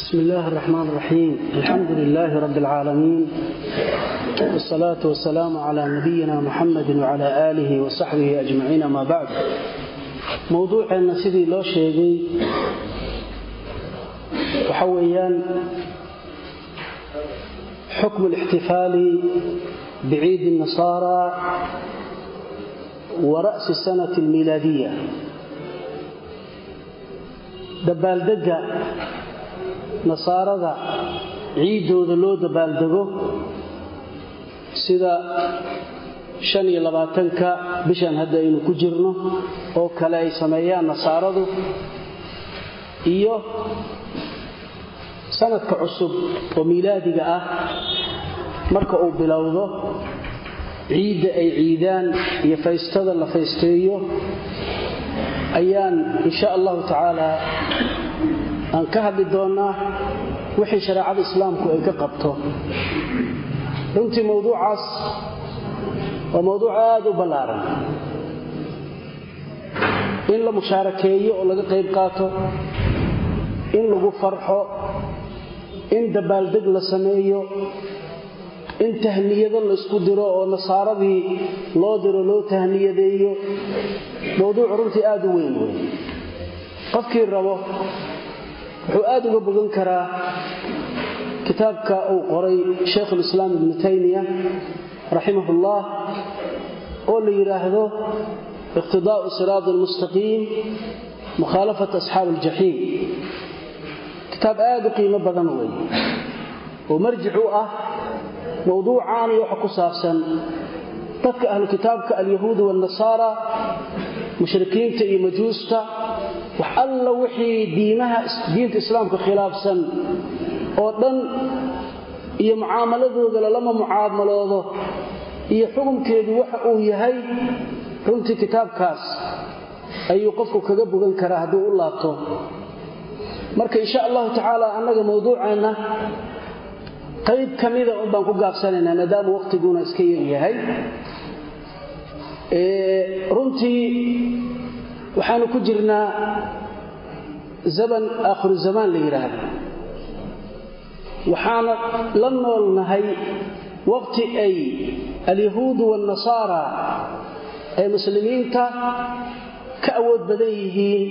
بسم الله الرحمن الرحيم الحمد لله رب العالمين والصلاة والسلام على نبينا محمد وعلى آله وصحبه أجمعين ما بعد موضوعنا سيدي لو شيغي وحويان حكم الاحتفال بعيد النصارى ورأس السنة الميلادية dabaaldega nasaarada ciidooda loo dabaaldego sida shan iyo labaatanka bishan hadda aynu ku jirno oo kale ay sameeyaan nasaaradu iyo sanadka cusub oo miilaadiga ah marka uu bilowdo ciidda ay ciidaan iyo faystada la faysteeyo ayaan insha allahu tacaala aan ka hadli doonnaa wixii shareecada islaamku ay ka qabto. Runtii mowduucaas waa mowduuc aada u ballaaran. In la mushaarakeeyo oo laga qayb qaato in lagu farxo in dabaaldeg la sameeyo in tahniyado laysku diro oo nasaaradii loo diro loo tahniyadeeyo. Mowduuc runtii aada u weyn wey qofkii rabo wuxuu aada uga bogan karaa kitaabka uu qoray shaykhulislaam ibnu taymiya raximahullah oo la yidhaahdo iqtidaa'u siraadi almustaqiim mukhaalafat asxaabi aljaxiim kitaab aada u qiimo badan wey oo marjic u ah mowduucaani waxa ku saabsan dadka ahlu kitaabka alyahuudi waannasaara mushrikiinta iyo majuusta wax alla wixii diimaha diinta islaamka khilaafsan oo dhan iyo mucaamaladooda lalama mucaamaloodo iyo xukunkeedu waxa uu yahay runtii kitaabkaas ayuu qofku kaga bogan karaa hadduu u laabto. Marka insha allahu tacaala annaga mowduuceenna qayb ka mida un baan ku gaabsanaynaa maadaama waqtiguna iska yaryahay runtii waxaanu ku jirnaa zaman aakhiru zamaan la yidhaahdo. Waxaana la noolnahay waqti ay alyahuudu waannasaara ay muslimiinta ka awood badan yihiin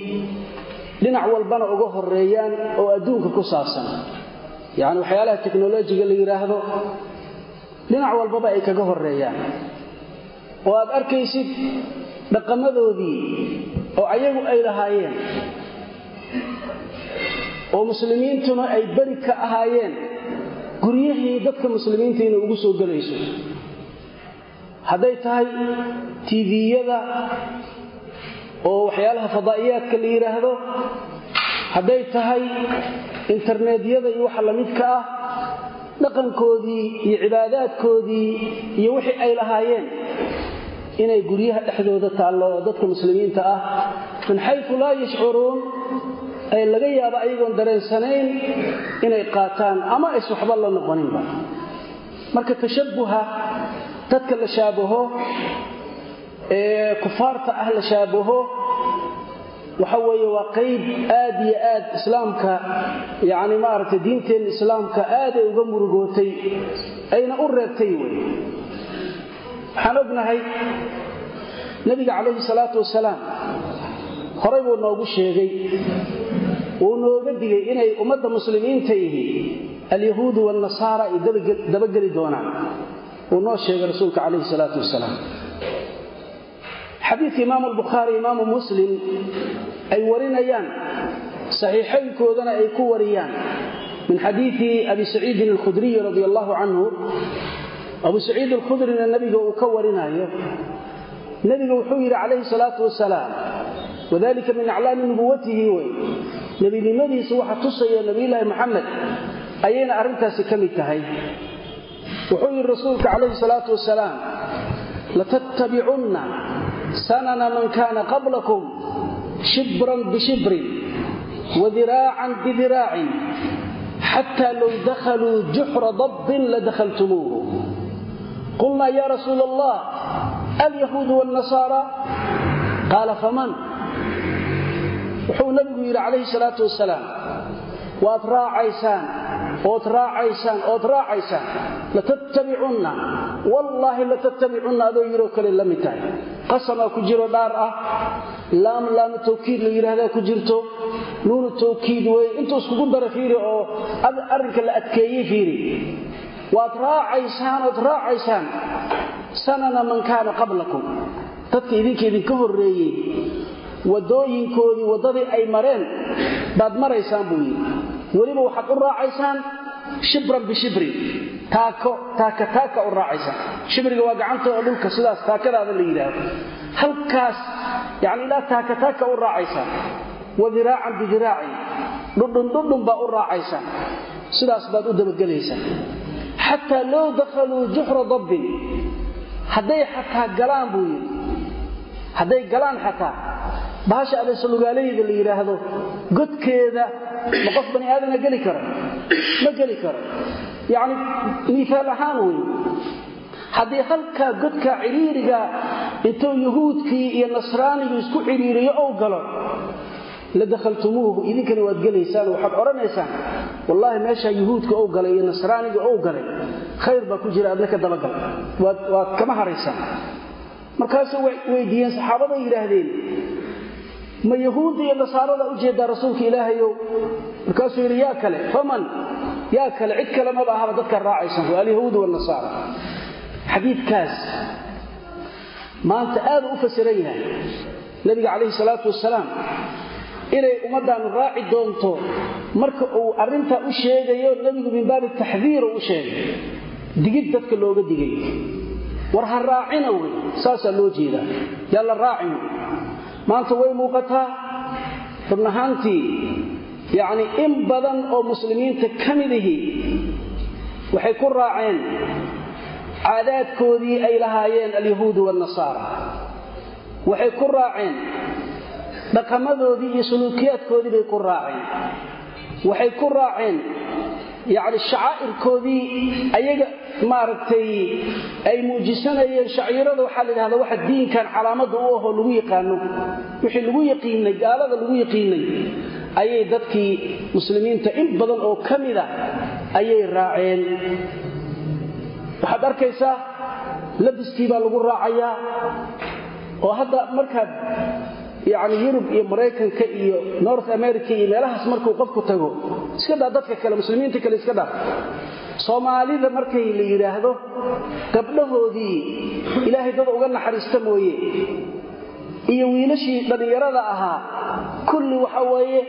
dhinac walbana uga horeeyaan oo adduunka ku saabsan. Yacni waxyaalaha teknolojiga la yidhaahdo dhinac walbaba ay kaga horeeyaan oo aad arkaysid dhaqamadoodii oo ayagu ay lahaayeen. oo muslimiintuna ay beri ka ahaayeen. guryihii dadka muslimiinta inay ugu soo gelayso. hadday tahay tiviyada oo waxyaalaha fadaa'iyaadka la yidhaahdo hadday tahay internetyada iyo waxa la midka ah. dhaqankoodii iyo cibaadaadkoodii iyo wixii ay lahaayeen inay guryaha dhexdooda taallo oo dadka muslimiinta ah min xayu laa yashcuruun ay laga yaabo ayagoon dareensanayn inay qaataan ama ays waxba la noqoninba. Marka tashabbuha dadka la shaabaho ee kufaarta ah la shaabaho waxa weeye waa qayb aad iyo aad islaamka yacni maaragtay diinteenna islaamka aaday uga murugootay ayna u reebtay wey waxaan ognahay nebiga calayhi salaatu wasalaam horay buu noogu sheegay. Wuu nooga digay inay ummadda muslimiinta yihi alyahuudu waannasaara ay dabageli doonaan. Wuu noo sheegay rasuulka calayhi salaatu wasalaam. Xadiidka imaamu albukhaari imaamu muslim ay warinayaan. Saxiixaynkoodana ay ku wariyaan. Min xadiidi abi saciidin alkhudriyi radi allahu canhu abu saciid alkhudrina nebiga uu ka warinayo. Nebiga wuxuu yidhi calayhi salaatu wasalaam wadalika min aclaami nubuwatihi wey nebinimadiisa waxa tusaya nebiyulaahi maxamed ayayna arrintaasi ka mid tahay. Wuxuu yidhi rasuulka calayhi salaatu wasalaam latattabicunna sanana man kaana qablakum shibran bishibrin wadiraacan bidiraacin xataa low dakhaluu juxra dabbin ladakhaltumuuhu qulnaa ya rasuula allah alyahuudu wاlnasaara qaala faman wuxuu nabigu yidhi calayhi salaatu wasalaam waad raacaysaan ood raacaysaan ood raacaysaan latattabicunna wallaahi latattabicunna adoo yiroo kale la mid tahay qasamaa ku jiro dhaar ah laam laamu tawkiid la yidhaahdaa ku jirto nuunu tawkiid intuu iskugu dara fiiri oo arrinka la adkeeyey fiiri waad raacaysaan ood raacaysaan. Sanana man kaana qablakum. Dadka idinka idinka horreeyey wadooyinkoodii waddadii ay mareen baad maraysaan buu yidhi. Weliba waxaad u raacaysaan shibran bishibrin. Taako taaka taaka u raacaysaan. Shibriga waa gacanta oo dhulka sidaas taakadaada la yidhaahdo. Halkaas yacni ilaa taaka taaka u raacaysaan. Wa diraacan bidiraacin dhudhun dhudhun baa u raacaysaan. Sidaas baad u dabagelaysaan xataa low dakhaluu juxra dabbin hadday xataa galaan buu yidhi. Hadday galaan xataa. Bahasha abeesalugaalayda la yidhaahdo godkeeda ma qof bani aadana geli karo? Ma geli karo? Yacni miiaal ahaan wey haddii halkaa godkaa cidhiiriga intuu yuhuudkii iyo nasraanigii isku cidhiiriyo ou galo la dakhaltumuuhu idinkana waad gelaysaan waxaad odhanaysaan wallaahi meeshaa yuhuudka ou galay iyo nasraaniga ou galay khayr baa ku jira adna ka dabagal waad kama haraysaan markaasuu weydiiyeen saxaabaday yidhaahdeen ma yahuudda iyo nasaarada u jeedaa rasuulka ilaahayow markaasuu yidhi yaa kale faman yaa kale cid kale maba ahaba dadka raacaysan alyahuud wanasaara xadiidkaas maanta aad u fasiran yahay nabiga calayhi salaatu wasalaam inay ummaddaanu raaci doonto marka uu arrintaa u sheegayo nebigu min baabi taxdiir u sheegay. Digid dadka looga digay. War ha raacina wey saasaa loo jeedaa yaa la raacin. Maanta way muuqataa run ahaantii yacni in badan oo muslimiinta ka midihii waxay ku raaceen caadaadkoodii ay lahaayeen alyahuudu waannasaara waxay ku raaceen dhaqamadoodii iyo suluukiyaadkoodii bay ku raaceen. Waxay ku raaceen yacni shacaa'irkoodii ayaga maaragtay ay muujisanayeen shaciirada waxaa la yidhahdaa waxa diinkan calaamadda u ahoo lagu yaqaano wixii lagu yaqiinay gaalada lagu yaqiinay ayay dadkii muslimiinta in badan oo ka mida ayay raaceen. Waxaad arkaysaa labiskii baa lagu raacayaa oo hadda markaad yacni yurub iyo maraykanka iyo north america iyo meelahaas markuu qofku tago iska dhaa dadka kale muslimiinta kale iska dhaa soomaalida markay la yidhaahdo gabdhahoodii ilaahay dad uga naxariista mooye. Iyo wiilashii dhallinyarada ahaa kulli waxa weeye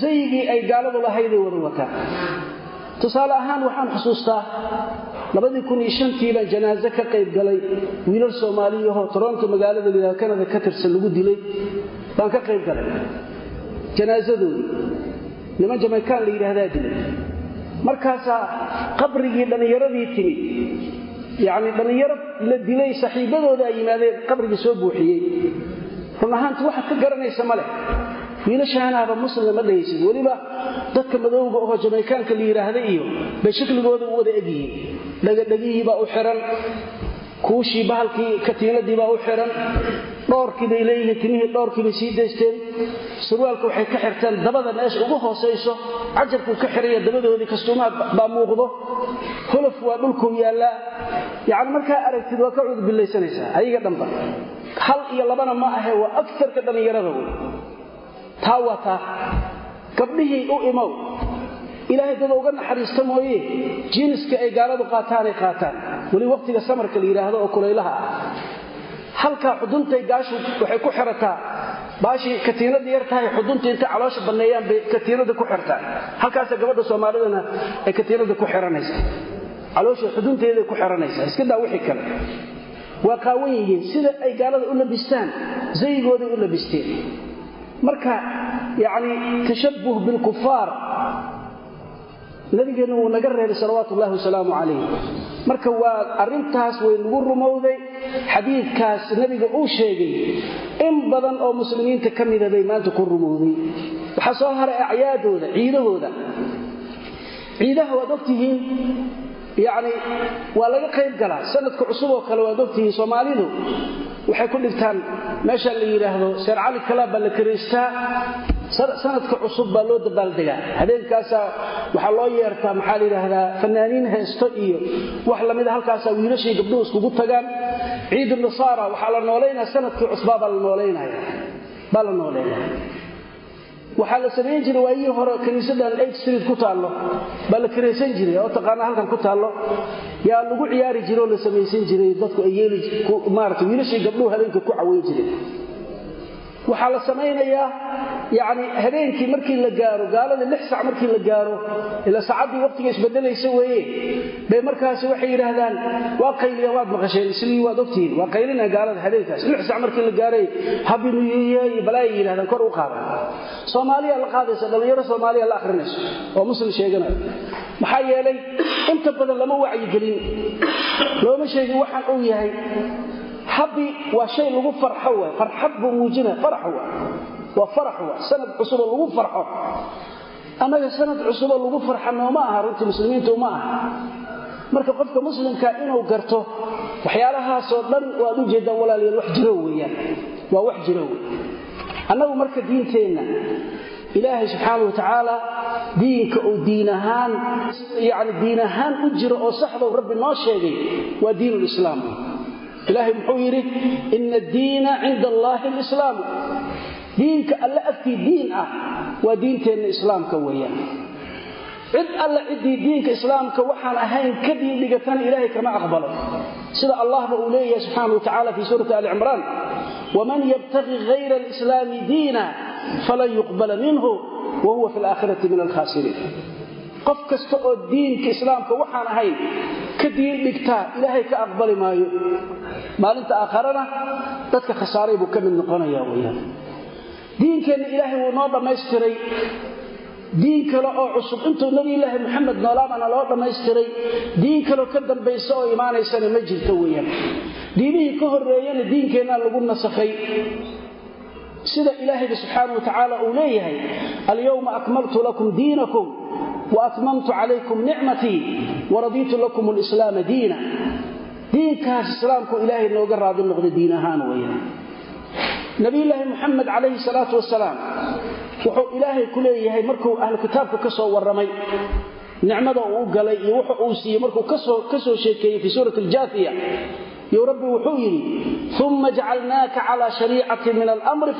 sayigii ay gaaladu lahayday wada wataan tusaale ahaan waxaan xusuustaa labadii kun iyo shantii baan janaaso ka qayb galay wiilal soomaaliyahoo toronto magaalada layidhahdo kanada ka tirsan lagu dilay baan ka qayb galay. Janaasadoodii niman jamaykaan la yidhaahdaa dilay. Markaasaa qabrigii dhallinyaradii timid yacni dhallinyaro la dilay saxiibadooda ay yimaadeen qabrigii soo buuxiyey. Run ahaanti waxaad ka garanaysa ma leh wiilashaanaaba muslimna ma dhahaysid weliba dadka madowga oo jamaykaanka la yidhaahda iyo bay shakligooda u wada egyihiin. Dhagadhagihiibaa u xiran kuushii bahalkii katiinadiibaa u xiran dhoorkii bay leeyihiin timihii dhoorkii bay sii daysteen. Surwaalka waxay ka xirteen dabada meesha ugu hoosayso cajarkuu ka xiraya dabadoodii kastuumaad baa muuqdo. Holof waa dhulkuu yaallaa. Yacni markaa aragtid waa ka cudurbillaysanaysaa ayaga dhanba. Hal iyo labana ma ahe waa agarka dhallinyarada wey taa waa taa gabdhihii u imow. Ilaahay dada uga naxariista mooye jiiniska ay gaaladu qaataanay qaataan. Weli waqtiga samarka la yidhaahdo oo kulaylaha ah. Halkaa xuduntay gaashu waxay ku xirataa baashii katiinada yar tahay xudunta intay caloosha banneeyaan bay katiinada ku xirtaan halkaasa gabadha soomaalidana ay katiinada ku xiranaysa. Caloosha xudunteeday ku xiranaysa. Iska daa wixii kale. Waa qaawan yihiin. Sida ay gaalada u labistaan zayigooday u labisteen marka yacni tashabbuh bilkufaar nabigeenna wuu naga reebay salawaatu ullahi wasalaamu calayh marka waa arrintaas way nagu rumowday xadiidkaas nebiga uu sheegay in badan oo muslimiinta ka mida bay maanta ku rumowday. Waxaa soo haray acyaadooda ciidahooda. Ciidaha waad ogtihiin yacni waa laga qayb galaa sanadka cusub oo kale waad ogtihiin soomaalidu. Waxay ku dhigtaan meesha la yidhaahdo sheer cali kalaab baa la karaystaa sanadka cusub baa loo dabaaldegaa habeenkaasaa waxaa loo yeertaa maxaa la yidhaahdaa fanaaniin heesto iyo wax lamida halkaasaa wiilashii gabdhuhu iskugu tagaan. Ciidu nasaara waxaa la noolaynaya sannadkii cusbaa baa la noolaynaya waxaa la samayn jiray waayihii hore kiniisadan eight street ku taallo. Baa la kiraysan jiray oo taqaana halkan ku taallo. Yaa lagu ciyaari jiray oo la samaysan jiray dadku ay yeeli maarata wiilashii gabdhuhu habeenka ku caweyn jiray waxaa la samaynayaa yani habeenkii markii la gaaro gaalada lix sac markii la gaaro ila saacaddii waqtiga isbedelaysa weeye. Bay markaasi waxay yidhaahdaan waa qayliya waad maqasheen islii waad ogtihiin. Waa qaylina gaalada habeenkaas. Lix sac markii la gaaray habinuyeye iyo balaayay yidhahdaan kor u qaada. Soomaaliya la qaadaysa dhallinyaro soomaaliya la akhrinayso oo muslim sheeganayo maxaa yeelay inta badan lama wacyigelin. Looma sheegin waxaan uu yahay habi waa shay lagu farxo waay. Farxad buu muujinaya farax waay. Waa farax waay. Sanad cusuboo lagu farxo. Annaga sanad cusuboo lagu farxa aha runtii muslimiintu ma aha. Marka qofka muslimka inuu garto waxyaalahaasoo dhan waad u jeedaan walaalayaal wax jiro weeyaan. Waa wax jiro wey annagu marka diinteenna ilaahay subxaana wa tacaala diinka uu diin ahaan yani diin ahaan u jiro oo saxdou rabbi noo sheegay waa diin lislaam ilaahay muxuu yidhi ina addiina cinda allaahi alislaamu diinka alle agtii diin ah waa diinteenna islaamka weeyaan. Cid alle ciddii diinka islaamka waxaan ahayn ka diindhigatana ilaahay kama aqbalo. Sida allahba uu leeyahay subxaana wa tacala fii suurati ali cimraan waman yabtaqi hayra alislaami diina falan yuqbala minhu wa fi alaakhirati min alkhaasiriin qof kasta oo diinka islaamka waxaan ahayn ka diin dhigtaa ilaahay ka aqbali maayo. Maalinta aakharana dadka khasaaray buu ka mid noqonaya weyaan diinkeenna ilaahay wuu noo dhammaystiray. Diin kale oo cusub intuu nabiyulaahi maxamed noolaabana loo dhammaystiray diin kaleo ka dambaysa oo imaanaysana ma jirto weyaan diimihii ka horreeyana diinkeenna lagu nasakhay. Sida ilaahayba subxaana wa tacaala uu leeyahay alyowma akmaltu lakum diinakum waatmamtu calaykum nicmatii waradiitu lakum lislaama diina diinkaas islaamku ilaahay nooga raadi noqda diin ahaan weyaan nabiyulaahi muxamed calayhi salaatu wasalaam wuxuu ilaahay ku leeyahay markuu ahlu kitaabka ka soo warramay nicmada uu galay iyo wuxu uu siiyey markuu ka soo sheekeeyey fii suurati aljaathiya yo rabbi wuxuu yidhi uma jacalnaaka calaa shariicatin min almri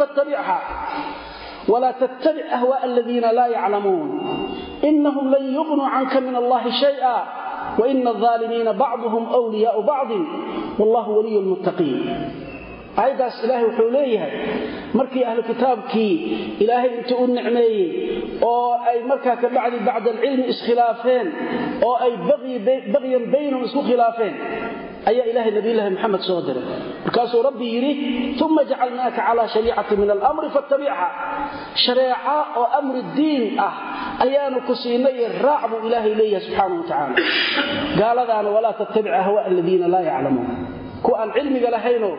walaa tattabic ahwaءa aladiina laa yaclamuun inahum lan yuqnuu canka min allahi shayئa waina alظaalimiina bacduhum wliyaau bacdin wallahu waliy lmuttaqiin aayaddaas ilaahay wuxuu leeyahay markii ahlu kitaabkii ilaahay intuu u nicmeeyey oo ay markaa ka bacdi bacda alcilmi iskhilaafeen oo ay bagyan baynahum isku khilaafeen ayaa ilaahay nabiyulaahi maxamed soo diray. Markaasuu rabbi yidhi uma jacalnaaka calaa shariicati min almri faattabicha shareeca oo amri diin ah ayaanu ku siinay raac buu ilaahay leeyahay subxaana wa tacaala. Gaaladaana walaa tattabic ahwaa aladiina laa yaclamuun kuwa aan cilmiga lahaynoo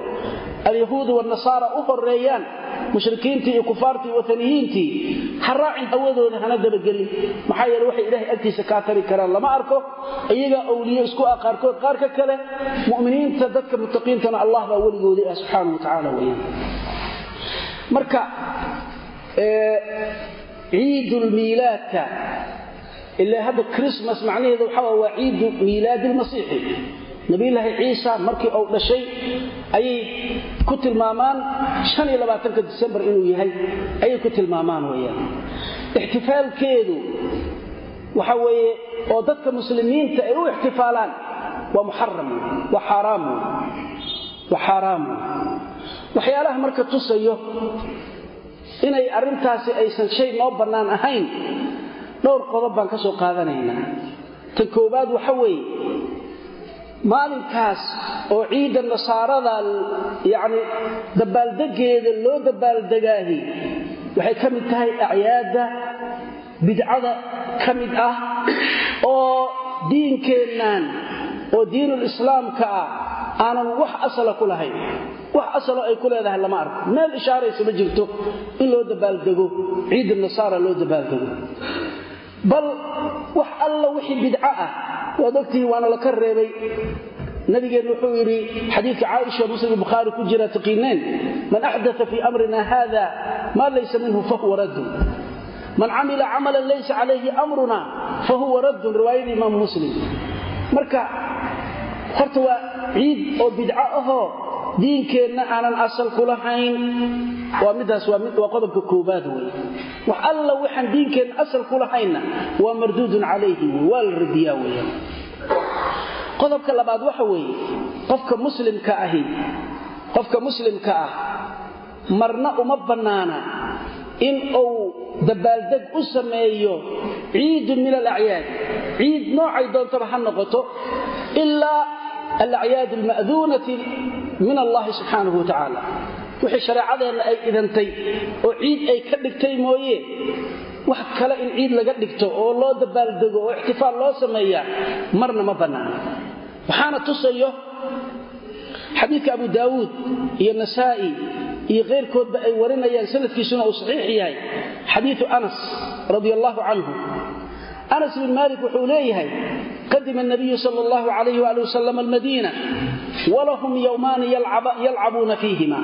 alyahuudu wanasaara u horeeyaan mushrikiintii iyo kufaartii wataniyiintii ha raacin hawadooda hana dabagelin. Maxaa yeele waxay ilaahay agtiisa kaa tari karaan. Lama arko iyagaa awliye isku ah qaar ka kale mu'miniinta dadka muttaqiintana allah baa weligoodii ah subxaana wa weyaan marka ciidulmiilaadka ilaa hadda chrismas macnaheeda waxaa waa ciidu miilaadi lmasiixi nabiyulaahi ciisa markii uu dhashay ayay ku tilmaamaan disembar inuu yahay ayay ku tilmaamaan weyaan ixtifaalkeedu waxa weeye oo dadka muslimiinta ay u ixtifaalaan waa muxaram waa xaaraam waa xaaraam waxyaalaha marka tusayo inay arrintaasi aysan shay noo bannaan ahayn dhowr qodob baan ka soo qaadanaynaa. Tan koowaad waxa weeye maalinkaas oo ciidda nasaarada yacni dabbaaldegeeda loo dabbaaldegaahi waxay ka mid tahay acyaadda bidcada ka mid ah oo diinkeennan oo diinul islaamka ah aanan wax asala ku lahayn. Wax asalo ay ku leedahay lama arko. Meel ishaaraysa ma jirto in loo dabaaldego ciidda nasaara loo dabaaldego bal wax alla wixii bidco ah. Waad ogtihiin waana laka reebay. Nabigeen wuxuu yidhi xadiidka caaisha muslim bukhaari ku jira taqiineen man axdaa fii amrina hada maa laysa minhu fahuwa raddun. Man camila camalan laysa calayhi amruna fahuwa raddun. Riwaayadii imaamu muslim. Marka horta waa ciid oo bidco ahoo diinkeenna aanan asal ku wax alla waxaan diinkeenna asal ku lahaynna waa marduudun calayhi waa la radiyaa weya qodobka labaad waxa weeye qofka muslimka ahi qofka muslimka ah marna uma bannaana in uu dabaaldeg u sameeyo ciidun min alacyaad. Ciid noocay doontaba ha noqoto ilaa alacyaad alma'duunati min allahi subxaanahu wa tacaala wixii shareecadeenna ay idantay oo ciid ay ka dhigtay mooye wax kale in ciid laga dhigto oo loo dabaaldego oo ixtifaal loo sameeyaa marna ma bannaana waxaana tusayo xadiidka abu daawuud iyo nasaa'i iyo keyrkoodba ay warinayaan sanadkiisuna uu saxiix yahay. Xadiiu anas radia allahu canhu anas bin maalik wuxuu leeyahay qadima nabiyu sal allahu alayh ali wasalam almadiina walahum yowmaani yalcabuuna fiihima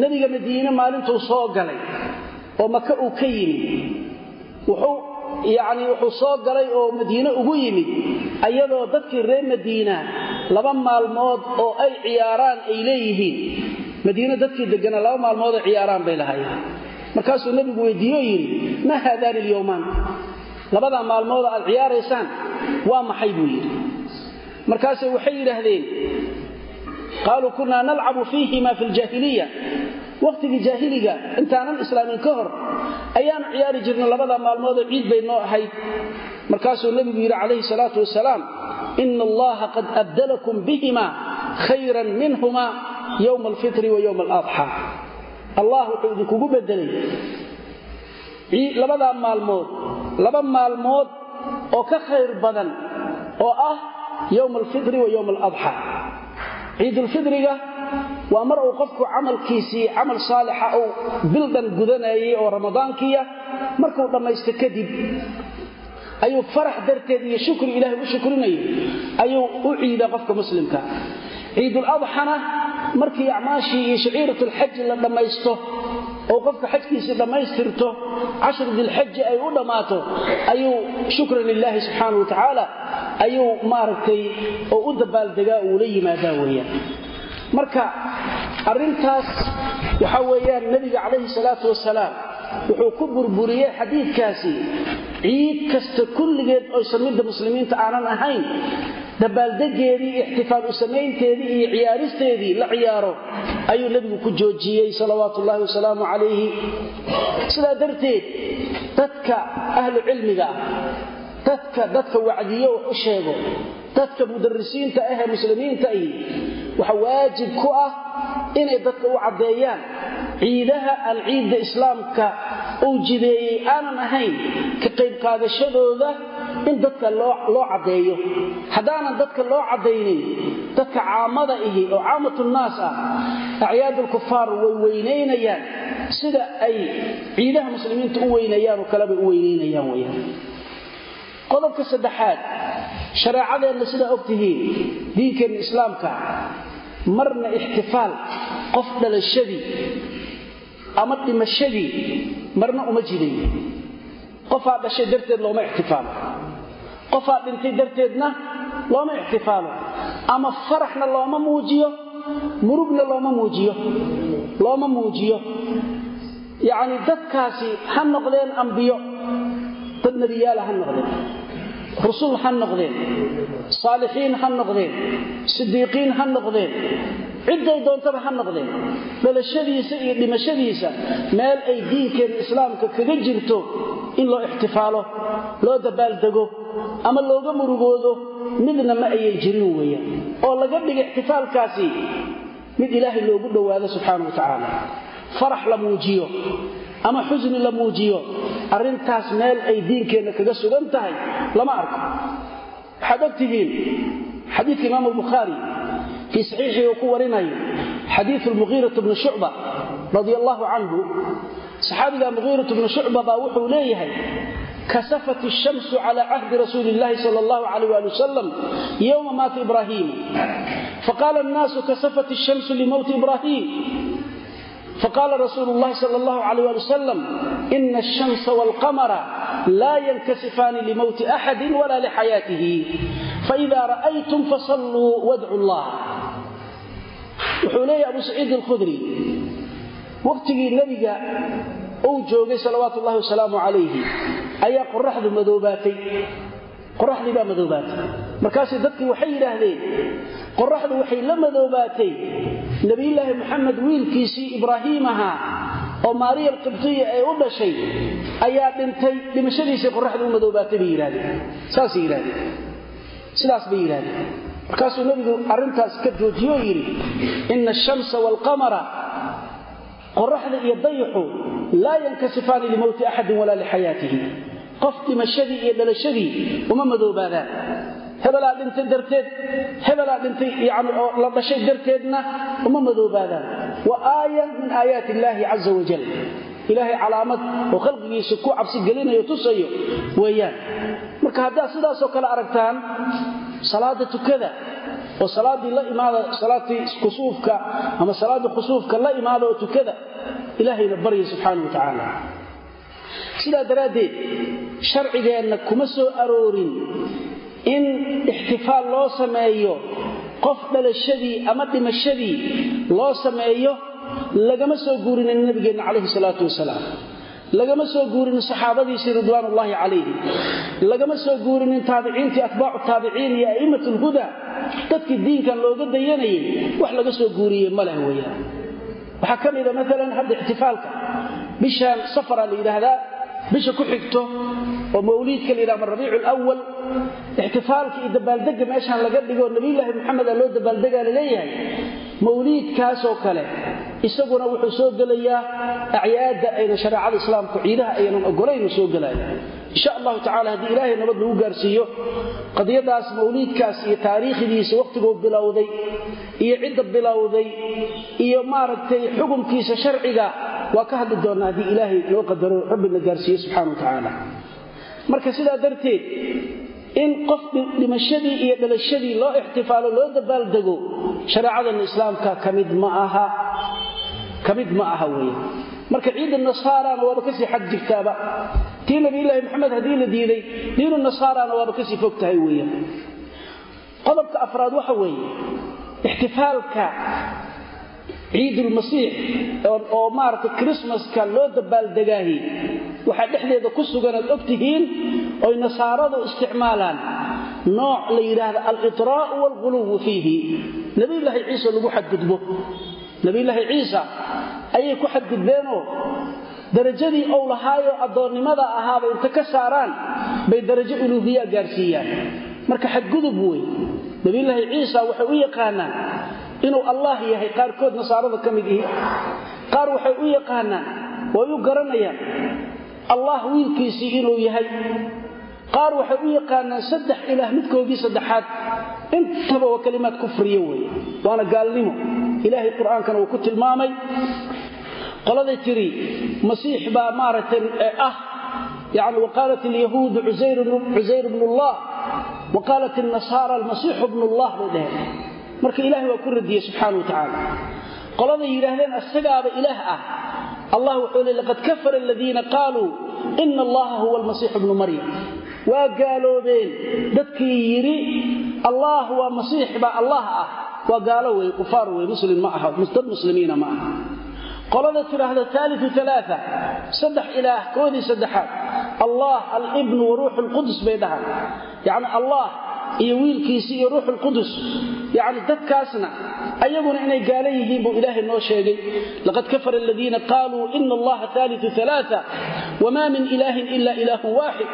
nebiga madiine maalintuu soo galay oo maka uu ka yimid. Wuxuu yacni wuxuu soo galay oo madiine ugu yimid ayadoo dadkii reer madiina laba maalmood oo ay ciyaaraan ay leeyihiin. Madiine dadkii degganaa laba maalmood ay ciyaaraan bay lahaayeen. Markaasuu nebigu weydiiye oo yidhi maa haadaani alyowmaan labadaa maalmood aad ciyaaraysaan waa maxay? buu yidhi. Markaase waxay yidhaahdeen qaaluu kunaa nalcabu fiihima fi ljaahiliya wakhtigii jaahiliga intaanan islaamin ka hor ayaanu ciyaari jirnay labada maalmoodoo ciid bay noo ahayd markaasuu nebigu yidhi calayhi salaatu wasalaam ina allaha qad abdalakum bihima khayran minhuma yowma alfitri wa yowma aladxaa allah wuxuu idinkugu bedelay labadaa maalmood laba maalmood oo ka khayr badan oo ah yowma ciidulfidriga waa mar uu qofku camalkiisii camal saalixa uu bildhan gudanayay oo ramadaankiya markuu dhammaysto kadib ayuu farax darteed iyo shukri ilaahay u shukrinayay ayuu u ciidaa qofka muslimka. Ciiduladxana markii acmaashii iyo shaciiratulxaji la dhammaysto oo qofka xajkiisii dhammaystirto cashru dilxaji ay u dhammaato ayuu shukran lilaahi subxaana wa tacaala ayuu maaragtay oo u dabaaldegaa uu la yimaadaa weeyaan. Marka arrintaas waxaa weeyaan nebiga calayhi salaatu wasalaam wuxuu ku burburiyey xadiidkaasi ciid kasta kulligeed oysan midda muslimiinta aanan ahayn dabaaldegeedii ixtifaal u samaynteedii iyo ciyaaristeedii la ciyaaro ayuu nebigu ku joojiyey salawaatu ullaahi wasalaamu calayhi. Sidaa darteed dadka ahlu cilmiga ah dadka dadka wacdiyo wax u sheego dadka mudarisiinta ahee muslimiinta ahi waxa waajib ku ah inay dadka u caddeeyaan ciidaha aan ciidda islaamka uu jideeyey aanan ahayn ka qayb qaadashadooda in dadka loo caddeeyo. Haddaanan dadka loo caddaynin dadka caamada ihi oo caamatulnaas ah acyaadulkufaar way weynaynayaan. Sida ay ciidaha muslimiinta u weynayaan oo kalebay u weynaynayaan weyaan qodobka saddexaad shareecadeenna sidaa og tihiin diinkeenna islaamka marna ixtifaal qof dhalashadii ama dhimashadii marna uma jidayo qofaa dhashay darteed looma ixtifaalo qofaa dhintay darteedna looma ixtifaalo ama faraxna looma muujiyo murugna looma muujiyo looma muujiyo. Yacni dadkaasi ha noqdeen ambiyo dad nebiyaala ha noqdeen rusul ha noqdeen saalixiin ha noqdeen sidiiqiin ha noqdeen cidday doontaba ha noqdeen. Dhalashadiisa iyo dhimashadiisa meel ay diinkeenna islaamka kaga jirto in loo ixtifaalo loo dabaaldego ama looga murugoodo midna ma ayan jirin weeyaan. Oo laga dhiga ixtifaalkaasi mid ilaahay loogu dhowaado subxaana wa tacaala. Farax la muujiyo ama xusni la muujiyo arrintaas meel ay diinkeenna kaga sugan tahay lama arko waxaad og tihiin xadiidka imaam albukhaari fii saxiixii uu ku warinayo xadiiu lmuqiiratu bni shucba radia allaahu canhu saxaabiga muqiiratu bni shucba baa wuxuu leeyahay kasafat الshamsu cala cahdi rasuuli اllahi sal اllahu alayh ali wasalam yowma maata ibrahim faqala الnaasu kasafat الshamsu limowti ibrahim faqala rasuulu اllahi sal اllahu alayh ali wasalam ina الshamsa wاlqamara la yankasifaani limowti axadi wala lixayaatihi faida ra'aytum fasalluu wadcu llah wuxuu leeyahy abu saciid alkhudri waqtigii nebiga uu joogay salawaatu ullahi wasalaamu calayhi ayaa qoraxdu madoobaatay qoraxdii baa madoobaatay markaasay dadkii waxay yidhaahdeen qoraxdu waxay la madoobaatay. Nebiyulaahi moxamed wiilkiisii ibraahiim ahaa oo maariya alqibtiya ee u dhashay ayaa dhintay dhimashadiisii qoraxdu u madoobaatay bay yidhahdeen saasay yidhahdeen sidaas bay yidhahdeen markaasuu nebigu arrintaas ka joojiyoo yidhi ina ashamsa waalqamara qoraxda iyo dayaxu laa yankasifaani limowti axadin walaa lixayaatihi qof dhimashadii iyo dhalashadii uma madoobaadaan hebelaa dhintay darteed hebelaa dhintay yani la dhashay darteedna uma madoobaadaan. Wa aaya min aayaati illaahi caza wajal ilaahay calaamad oo khalqigiisa ku cabsi gelinayo tusayo weeyaan. Marka haddaad sidaasoo kale aragtaan salaada tukada oo salaadii la imaada salaadii kusuufka ama salaada khusuufka la imaada oo tukada ilaahayna barya subxaana wa tacaala. Sidaa daraaddeed sharcigeenna kuma soo aroorin in ixtifaal loo sameeyo qof dhalashadii ama dhimashadii loo sameeyo lagama soo guurinin nabigeenna calayhi salaatu wasalaam. Lagama soo guurinin saxaabadiisii ridwaanullaahi calayhim lagama soo guurinin taabiciintii atbaacu taabiciin iyo a'immat lhuda dadkii diinkan looga dayanayay wax laga soo guuriyey ma leh weeyaan. Waxaa ka mida maalan hadda ixtifaalka. Bishaan safaraa la yidhaahdaa bisha ku xigto oo mawliidka la yidhahda rabiicu lwal ixtifaalka iyo dabaaldega meeshaan laga dhigo nabiyulaahi maxameda loo dabaaldegaa la leeyahay mawliidkaasoo kale isaguna wuxuu soo gelayaa acyaadda ayna shareecada islaamku ciidaha aynan ogolayn soo gelaya insha allahu tacala haddii ilaahay nabad lagu gaarsiiyo qadiyadaas mawliidkaas iyo taariikhdiisa wakhtiguu bilowday iyo cidda bilowday iyo maaragtay xukumkiisa sharciga waa ka hadli doonnaa haddii ilaahay loo qadaro rabbina gaarsiiyo subxana wa tacaala. Marka sidaa darteed in qof dhimashadii iyo dhalashadii loo ixtifaalo loo dabaaldego shareecadana islaamka ka mid ma aha weeye marka ciidda nasaarana waaba ka sii xag jirtaaba. Tii nabiyulaahi maxamed haddii la diiday diinu nasaarana waaba ka sii fog tahay weeyaan qodobka afraad waxa weeye ixtifaalka ciidulmasiix oo maaragtay krismaska loo dabaaldegaahi. Waxaa dhexdeeda ku sugan aad og tihiin oy nasaaradu isticmaalaan. Nooc la yidhaahda alitraa'u waalghuluwu fiihi. Nabiyulaahi ciise lagu xadgudbo. Nabiyulaahi ciisa ayay ku xadgudbeenoo darajadii ou lahaayoo addoonnimada ahaaba inta ka saaraan bay darajo uluuhiya gaarsiiyaan. Marka xadgudub wey. Nabiyulaahi ciisa waxay u yaqaanaan inuu allah yahay qaarkood nasaarada ka ihi qaar waxay u yaqaanaan way u garanayaan allah wiilkiisii inuu yahay. Qaar waxay u yaqaanaan saddex ilaah midkoodii saddexaad. Intaba waa kalimaad kufriya weeye waana gaalnimo. Ilaahay qur'aankana uu ku tilmaamay. Qoladay tiri masiix baa maaragtay ah yani waqaalat alyahuudu cusayr bnullah wa qaalat alnasaara almasiixu bnullah bay dheheen marka ilaahay waa ku radiyey subxaana wa tacaala qoladay yidhaahdeen asagaaba ilaah ah. Allah wuxuu le laqad kafara aladiina qaaluu ina allaha huwa almasiixu bnu maryam. Waa gaaloobeen. Dadkii yidhi allah waa masiix baa allah ah. Waa gaalo wey kufaar wey muslim ma aha dad muslimiina ma aha. Qolada tidhaahda aaliu alaaa saddex ilaah koodii saddexaad. Allah alibnu wa ruuxu lqudus bay dhahaan. Yacni allah iyo wiilkiisii iyo ruuxu lqudus yacni dadkaasna ayaguna inay gaalo yihiin buu ilaahay noo sheegay. Laqad kafara aladiina qaaluu ina allaha aaliu alaaa wma min ilaahin ila ilaahun waaxid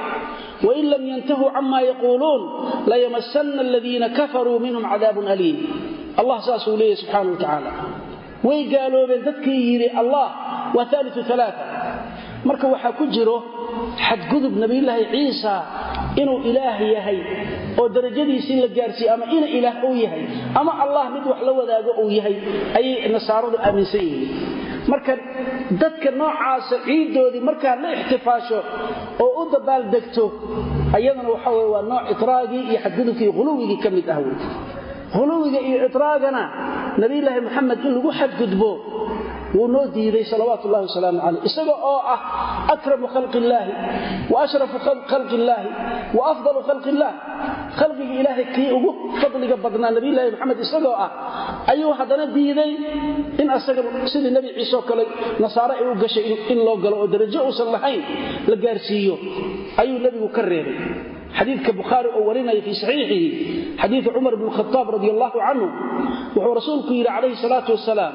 wain lam yantahuu cama yaquuluun layamasana aladiina kafaruu minhum cadaabun aliim. Allah saasuu leeyahy subxaana wa tacaala way gaaloobeen dadkii yidhi allah waa aaliu alaaa marka waxaa ku jiro xadgudub nabiyulaahi ciisa inuu ilaah yahay oo darajadiisii la gaarsiiye ama ina ilaah uu yahay ama allah mid wax la wadaago uu yahay ayay nasaaradu aaminsan yihiin. Marka dadka noocaasa ciiddoodii markaa la ixtifaasho oo u dabaaldegto ayadana waxa weye waa nooc itraagii iyo xadgudubkii huluwigii ka mid ah wey huluwiga iyo itraagana nabiyulaahi maxamed in lagu xadgudbo wuu noo diiday salawaatu ullahi wasalaamu caleyh isaga oo ah akramu khalqi illaahi wa ashrafu khalqi illaahi wa afdalu khalqi khalqiga ilaahay kii ugu fadliga badnaa nabiyulaahi maxamed isagoo ah ayuu haddana diiday in asaga sidii nebi ciise oo kale nasaare ay u gashay in loo galo oo darajo uusan lahayn la gaarsiiyo. Ayuu nebigu ka reebay. Xadiidka bukhaari oo warinaya fii saxiixihi xadiidu cumar bn khaaab radi allahu canhu wuxuu rasuulku yidhi calayhi salaatu wasalaam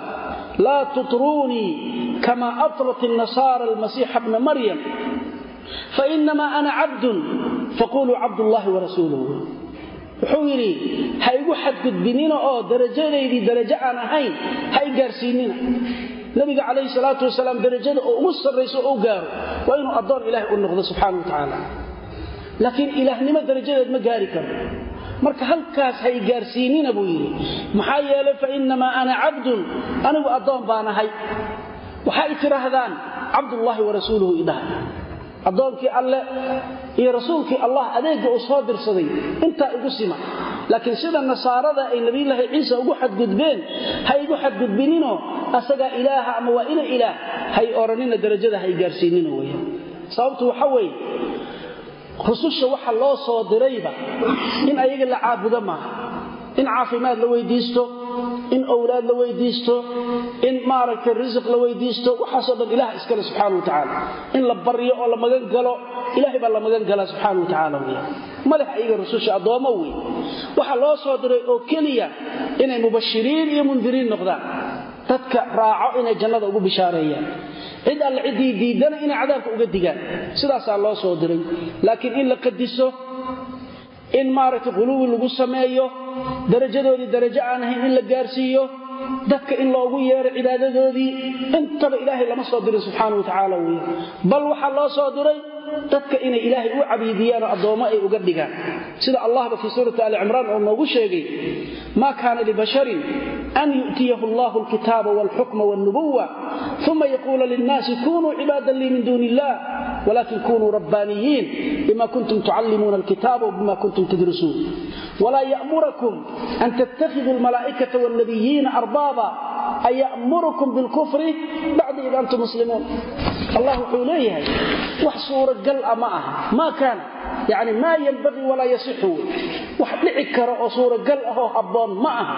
laa tutruunii kama atrat الnasaara almasiixa bna maryam fainamaa ana cabdun. Faquluu cabdullahi warasuuluhu wuxuu yidhi ha igu xadgudbinina oo darajadaydii darajo aan ahayn ha i gaarsiinina. Nabiga calayhi salaatu wasalaam darajada oo ugu sarrayso oo u gaaro waa inuu addoon ilaahay u noqdo subxana wa tacaala. Laakiin ilaahnimo darajadeed ma gaari karo marka halkaas hay gaarsiinina buu yidhi. Maxaa yeelay fa innamaa ana cabdun anigu addoon baan ahay. Waxay tidhaahdaan cabdullaahi wa idhahay addoonkii alle iyo rasuulkii allah adeegga uu soo dirsaday intaa igu sima. Laakiin sida nasaarada ay nebiyulaahi ciisa ugu xadgudbeen ha igu xadgudbininoo asagaa ilaaha ama waa ina ilaah hay odhanina darajada hay gaarsiinina weya sababtu waxa weeye rususha waxa loo soo dirayba in ayaga la caabudo maaha in caafimaad la weydiisto in owlaad la weydiisto in maaragtay risiq la weydiisto waxaasoo dhan ilaah iskale subxaana wa tacaala. In la baryo oo la magan galo ilahay baa la magan galaa subxaana wa tacaala wey madax ayaga rususha addoommo wey waxa loo soo diray oo keliya inay mubashiriin iyo mundiriin noqdaan dadka raaco inay jannada ugu bishaareeyaan. Cid alle ciddii diidana inay cadaabka uga digaan. Sidaasaa loo soo diray. Laakiin in la qadiso in maaragtay quluwi lagu sameeyo darajadoodii darajo aan ahayn in la gaarsiiyo dadka in loogu yeero cibaadadoodii intaba ilaahay lama soo dirin subxaana wa tacaala wey bal waxaa loo soo diray dadka inay ilaahay u cabiidiyaanoo addoommo ay uga dhigaan. Sida allahba fii suurati ali cimraan oo noogu sheegay maa kaana libasharin an yu'tiyahu allahu alkitaaba walxukma walnubuwa uma yaquula linnaasi kunuu cibaadan lii min duuni illah walakin kunuu rabbaaniyiin bima kuntum tucallimuuna alkitaaba wbima kuntum tadrisuun walaa ya'murakum an tattakhiduu almalaa'ikata walnabiyiina arbaaba an ya'murukum bilkufri bacda id antum muslimuun. Allah wuxuu leeyahay wax suuragal a ma aha. Maa kaana yani maa yanbagii walaa yasixu. Wax dhici kara oo suuragal ahoo habboon ma aha.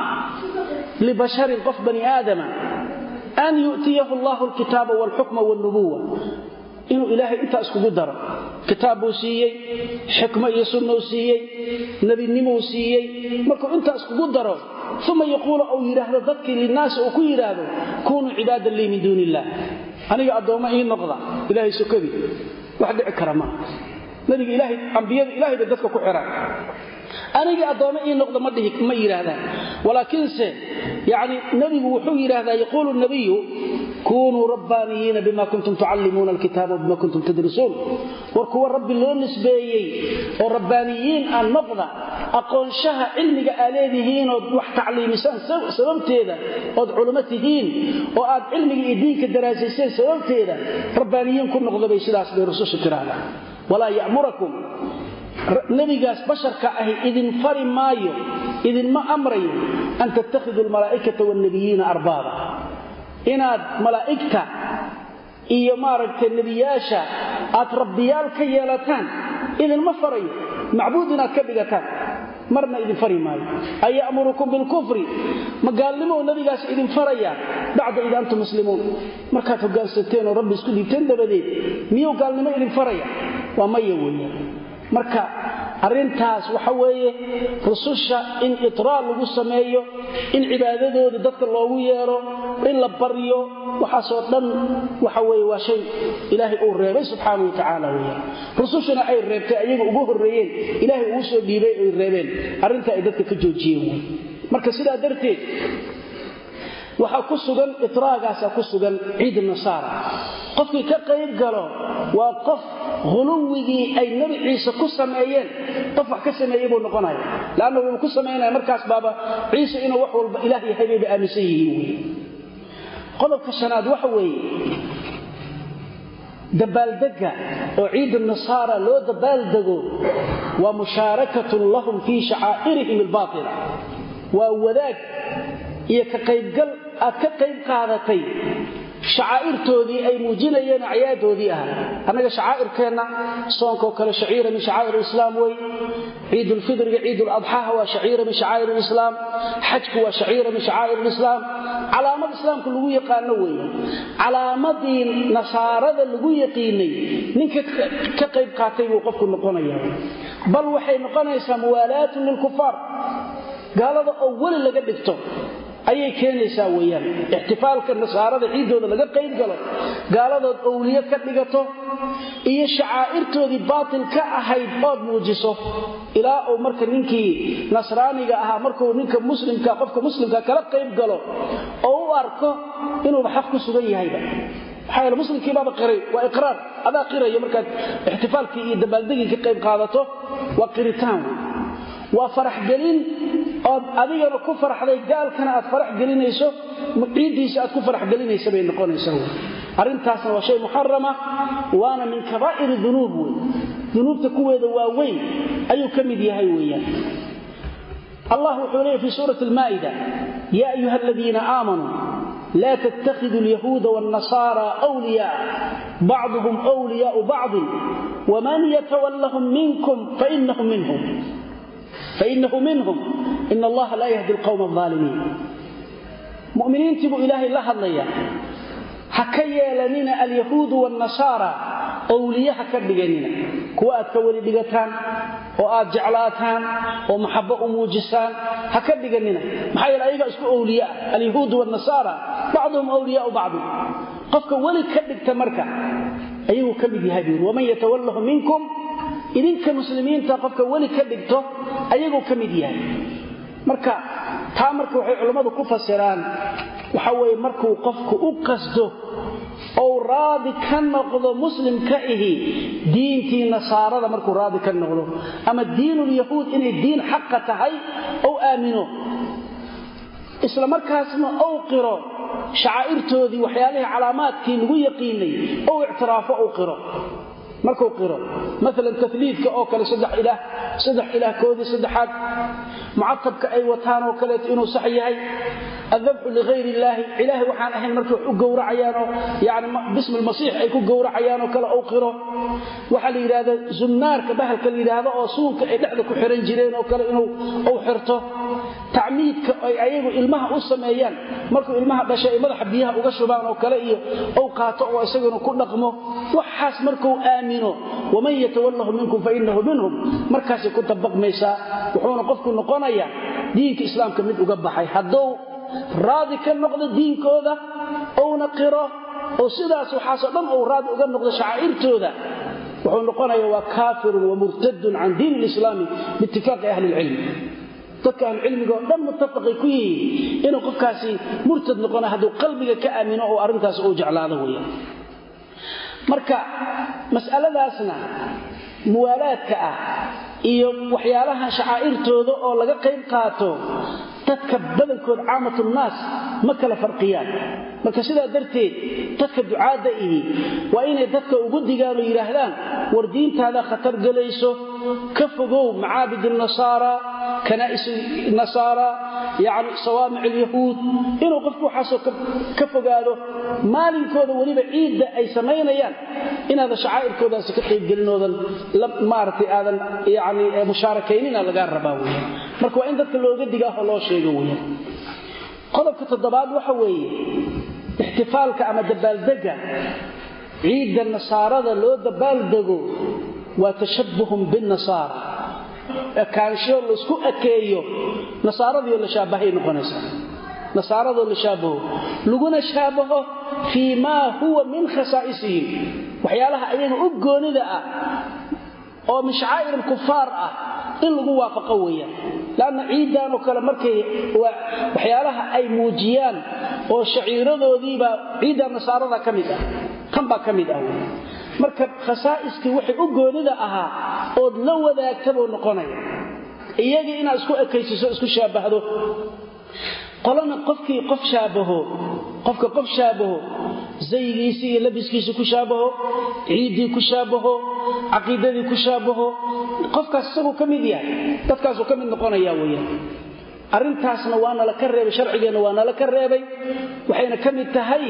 Libasharin qof bani aadama an yu'tiyahu allahu alkitaaba walxukma walnubuwa inuu ilaahay intaa iskugu daro. Kitaab buu siiyey xikmo iyo sunnou siiyey nebinimuu siiyey. Markuu intaa iskugu daro uma yaquulu uu yidhaahdo dadkii linnaasi uu ku yidhaahdo kunuu cibaadan lii min duuni illaah aniga addoommo ii noqda ilaahay sokadii wax dhici kara maa nabiga ilaahay ambiyada ilahay bay dadka ku xiraan. Anigii addoommo ii noqda ma dhihi ma yidhaahdaan. Walaakiinse yacni nebigu wuxuu yidhaahdaa yaquulu nabiyu kunuu rabbaaniyiina bima kuntum tucallimuuna alkitaaba wabima kuntum tadrisuun war kuwa rabbi loo nisbeeyey oo rabbaaniyiin aan noqda aqoonshaha cilmiga aa leedihiin ood wax tacliimisaan sababteeda ood culimo tihiin oo aad cilmiga iyo diinka daraasayseen sababteeda rabbaaniyiin ku noqda bay sidaas bay rususha tirahdaan walaa ya'murakum. Nebigaas basharka ahi idin fari maayo idinma amrayo an tattakhiduu almalaa'ikata waalnabiyiina arbaaba inaad malaa'igta iyo maaragtay nebiyaasha aad rabbiyaal ka yeelataan idinma farayo macbuud inaad ka dhigataan marna idin fari maayo. An ya'murukum bilkufri ma gaalnimo nebigaas idin faraya bacda id antum muslimuun. Markaad hogaansateen oo rabbi isku dhiibteen dabadeed miyuu gaalnimo idin faraya? Waa maya weeye. Marka arrintaas waxa weeye rususha in itraal lagu sameeyo in cibaadadoodii dadka loogu yeero in la baryo waxaasoo dhan waxa weye waa shay ilaahay uu reebay subxaana wa tacaala weya rusushuna ay reebtay ayaga ugu horreeyeen ilaahay uu soo dhiibay ay reebeen. Arrinta ay dadka ka joojiyeen marka sidaa darteed waxaa ku sugan itraagaasa ku sugan ciid nasaara qofkii ka qayb galo waa qof huluwigii ay nebi ciise ku sameeyeen. Qof ka sameeyey buu noqonaya. Leanna wuxuu ku samaynaya markaas baaba ciise inuu wax walba ilaah yahay bayba aaminsan yihiin qodobka shanaad waxa weeye dabaaldega oo ciid nasaara loo dabaaldego waa mushaarakatun lahum fii shacaa'irihim albaaila waa wadaag iyo ka qaybgal aad ka qayb qaadatay shacaa'irtoodii ay muujinayeen acyaadoodii ah. Annaga shacaa'irkeenna soonkoo kale shaciira min shacaa'ir islaam wey ciidulfidriga ciiduladxaaha waa shaciira min shacaa'ir lislaam xajku waa shaciira min shacaa'ir lislaam calaamad islaamka lagu yaqaano weeye. Calaamadii nasaarada lagu yaqiinay ninka ka qayb qaatay buu qofku noqonaya bal waxay noqonaysaa muwaalaatun lilkufaar gaalada oo laga dhigto ayay keenaysaa weyaan ixtifaalka nasaarada ciiddooda laga qayb galo gaaladood owliye ka dhigato iyo shacaa'irtoodii baatil ka ahayd ood muujiso ilaa uu marka ninkii nasraaniga ahaa markuu ninka muslimka qofka muslimka kala qayb galo oo u arko inuuba xaq ku sugan yahayba. Maxaa yeele muslimkiibaaba qiray waa iqraar. Adaa qiraya markaad ixtifaalkii iyo dabaaldegii ka qayb qaadato waa qiritaan waa faraxgelin ood adigana ku faraxday gaalkana aad farax gelinayso ciiddiisa aad ku faraxgelinaysa bay noqonaysaa. Arrintaasna waa shay muxarama waana min kabaa'iri dunuub wey dunuubta kuweeda waaweyn ayuu ka mid yahay weeyaan. Allah wuxuu leeyay fi suurati almaa'ida yaa ayuha aladiina aamanuu laa tattakhidu alyahuuda waannasaara wliyaaa bacduhum wliyaau bacdin waman yatawallahum minkum fainahu minhum fainahu minhum in allaha laa yahdi alqowma alaalimiin muminiintii buu ilaahay la hadlaya ha ka yeelanina alyahuudu waannasaara owliye ha ka dhiganina kuwa aad ka weli dhigataan oo aad jeclaataan oo maxabo u muujisaan ha ka dhiganina maxaa yeele ayagaa isku owliye ah alyahuudu waannasaara bacduhum wliyaau idinka muslimiinta qofka weli ka dhigto ayaguu ka mid yahay. Marka taa marka waxay culammadu ku fasiraan waxa weye markuu qofku u qasdo ou raadi ka noqdo muslim ka ihi diintii nasaarada markuu raadi ka noqdo ama diinulyahuud inay diin xaqa tahay ou aamino. Isla markaasna ou qiro shacaa'irtoodii waxyaalihii calaamaadkii lagu yaqiinay ou ictiraafo ou qiro markuu qiro maalan taliidka oo kale saddex ilaah koodii saddexaad mucatabka ay wataan oo kaleeto inuu sax yahay adabxu ligayr illaahi ilaahay waxaan ahayn markay wax u gowracayaanoo yani bismi ay ku gowracayaanoo kale ou qiro. Waxaa la yidhahda zunnaarka bahalka la yidhaahdo oo suunka ay dhexda ku xiran jireen oo kale inuu u xirto. Tacmiidka ay ayagu ilmaha u sameeyaan markuu ilmaha dhashay ay madaxa biyaha uga shubaan oo kale iyo ou qaato oo isaguna ku dhaqmo waxaas markuu aamino waman yatawallahu minkum fainahu minhum. Markaasay ku dabaqmaysaa wuxuuna qofku noqonayaa diinka islaamka mid uga baxay. Hadduu raadi ka noqdo diinkooda ouna qiro oo sidaas waxaasoo dhan uu raadi uga noqdo shacaa'irtooda wuxuu noqonaya waa kaafirun wa murtadun can diin lislaami biitifaaqi ahli lcilmi dadka ahlucilmiga oo dhan muttafaqay ku yihiin inuu qofkaasi murtad noqona hadduu qalbiga ka aamino oo arrintaas uu jeclaado weya marka mas'aladaasna muwaalaadka ah iyo waxyaalaha shacaa'irtooda oo laga qayb qaato dadka badankood caamatulnaas ma kala farqiyaan. Marka sidaa darteed dadka ducaadda ihi waa inay dadka ugu digaan oo yidhaahdaan war diintaada khatar gelayso ka fogow macaabid nasaara kanaa'is nasaara yani sawaamic alyahuud inuu qofku waxaasoo ka fogaado maalinkooda weliba ciidda ay samaynayaan inaadan shacaa'irkoodaasi ka qaybgelinoodan maaragtay aadan yani mushaarakaynina lagaa rabaa weya marka waa in dadka looga digaahoo loo sheego weya qodobka toddobaad waxa weeye ixtifaalka ama dabaaldega ciidda nasaarada loo dabaaldego waa tashabuhun binnasaara. Ekaansho laysku ekeeyo nasaaradii la shaabahay noqonaysa nasaaradoo la shaabaho laguna shaabaho fii maa huwa min khasaa'isihim waxyaalaha ayaga u goonida ah oo min alkufaar ah in lagu waafaqo weeyaan. Lanna ciiddanoo kale markay waxyaalaha ay muujiyaan oo shaciiradoodiibaa ciidda nasaarada ka mid ah tan baa ka mid ah marka khasaa'iskii waxay u goonida ahaa ood la wadaagta buu noqonaya. Iyagii inaad isku ekaysiso isku shaabahdo. Qolana qofkii qof shaabaho qofka qof shaabaho zaygiisii iyo labiskiisii ku shaabaho ciiddii ku shaabaho caqiidadii ku shaabaho qofkaas isaguu ka mid yahay dadkaasuu ka mid noqonaya weyaan arrintaasna waa nala ka reebay sharcigeenna waa nala ka reebay waxayna ka mid tahay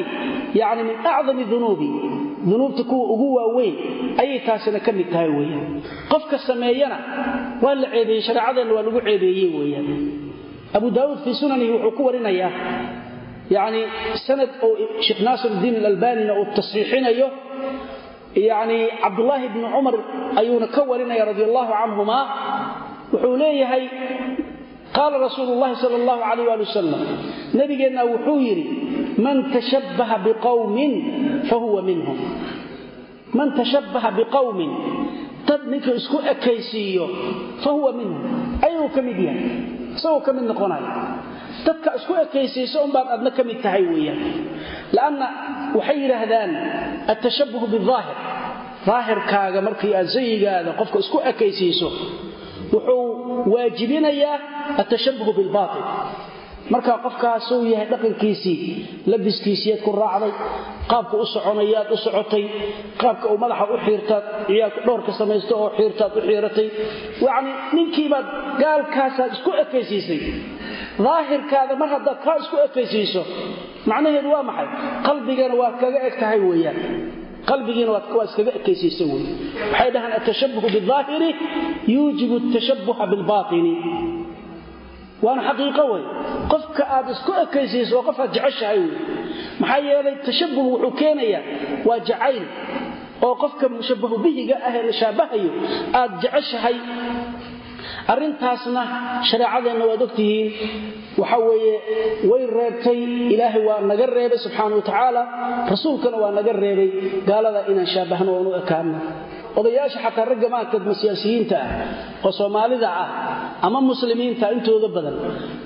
yani min acdami dunuubi. Dunuubta kuwa ugu waaweyn ayay taasina ka mid tahay weyaan qofka sameeyana waa la ceebeeyey shareecadeenna waa lagu ceebeeyey weyaan abu daauud fii sunanihi wuxuu ku warinayaa yani sanad oo sheekh naasiruddiin alalbanina uu tasxiixinayo yani cabdulaahi bni cumar ayuuna ka warinaya radi allahu wuxuu leeyahay qaala rasuulu llahi sal allahu alayh ali wuxuu yidhi man tashabbaha biqawmin fahuwa minhum. Man tashabbaha biqawmin dad ninka isku ekaysiiyo fahuwa minhum. Ayuu ka mid yahay isagoo ka noqonaya dadka isku ekaysiiso unbaad adna ka mid tahay weeyaan. Lanna waxay yidhaahdaan atashabuhu biaahir daahirkaaga markii aad zayigaada qofka isku ekaysiiso wuxuu waajibinayaa atashabuhu bilbaail markaa qofkaasuu yahay dhaqankiisii labiskiisiiad ku raacday qaabka u soconayaad u socotay qaabka uu madaxa u xiirtaad ciyaalka dhowrka samaysto oo xiirtaad u xiiratay yacni ninkiibaad gaalkaasaad isku ekaysiisay. Daahirkaada mar haddaad kaa isku ekaysiiso macnaheedu waa maxay? Qalbigana waa kaga eg tahay weeyaan. Qalbigiina waa iskaga ekaysiisa wey waxay dhahaan atashabuhu biaahiri yuujibu tashabuha bilbaini waana xaqiiqo wey qofka aad isku ekaysiiso waa qofaad jeceshahay wey maxaa yeelay tashabuh wuxuu keenayaa waa jacayl oo qofka mushabahu bihiga ahee la shaabahayo aad jeceshahay. Arrintaasna shareecadeenna waad ogtihiin. Waxa weeye way reebtay ilaahay waa naga reebay subxaana wa tacaala rasuulkana waa naga reebay. Gaalada inaan shaabahno oonu ekaano odayaasha xataa ragga maantadma siyaasiyiinta ah oo soomaalida ah ama muslimiinta intooda badan.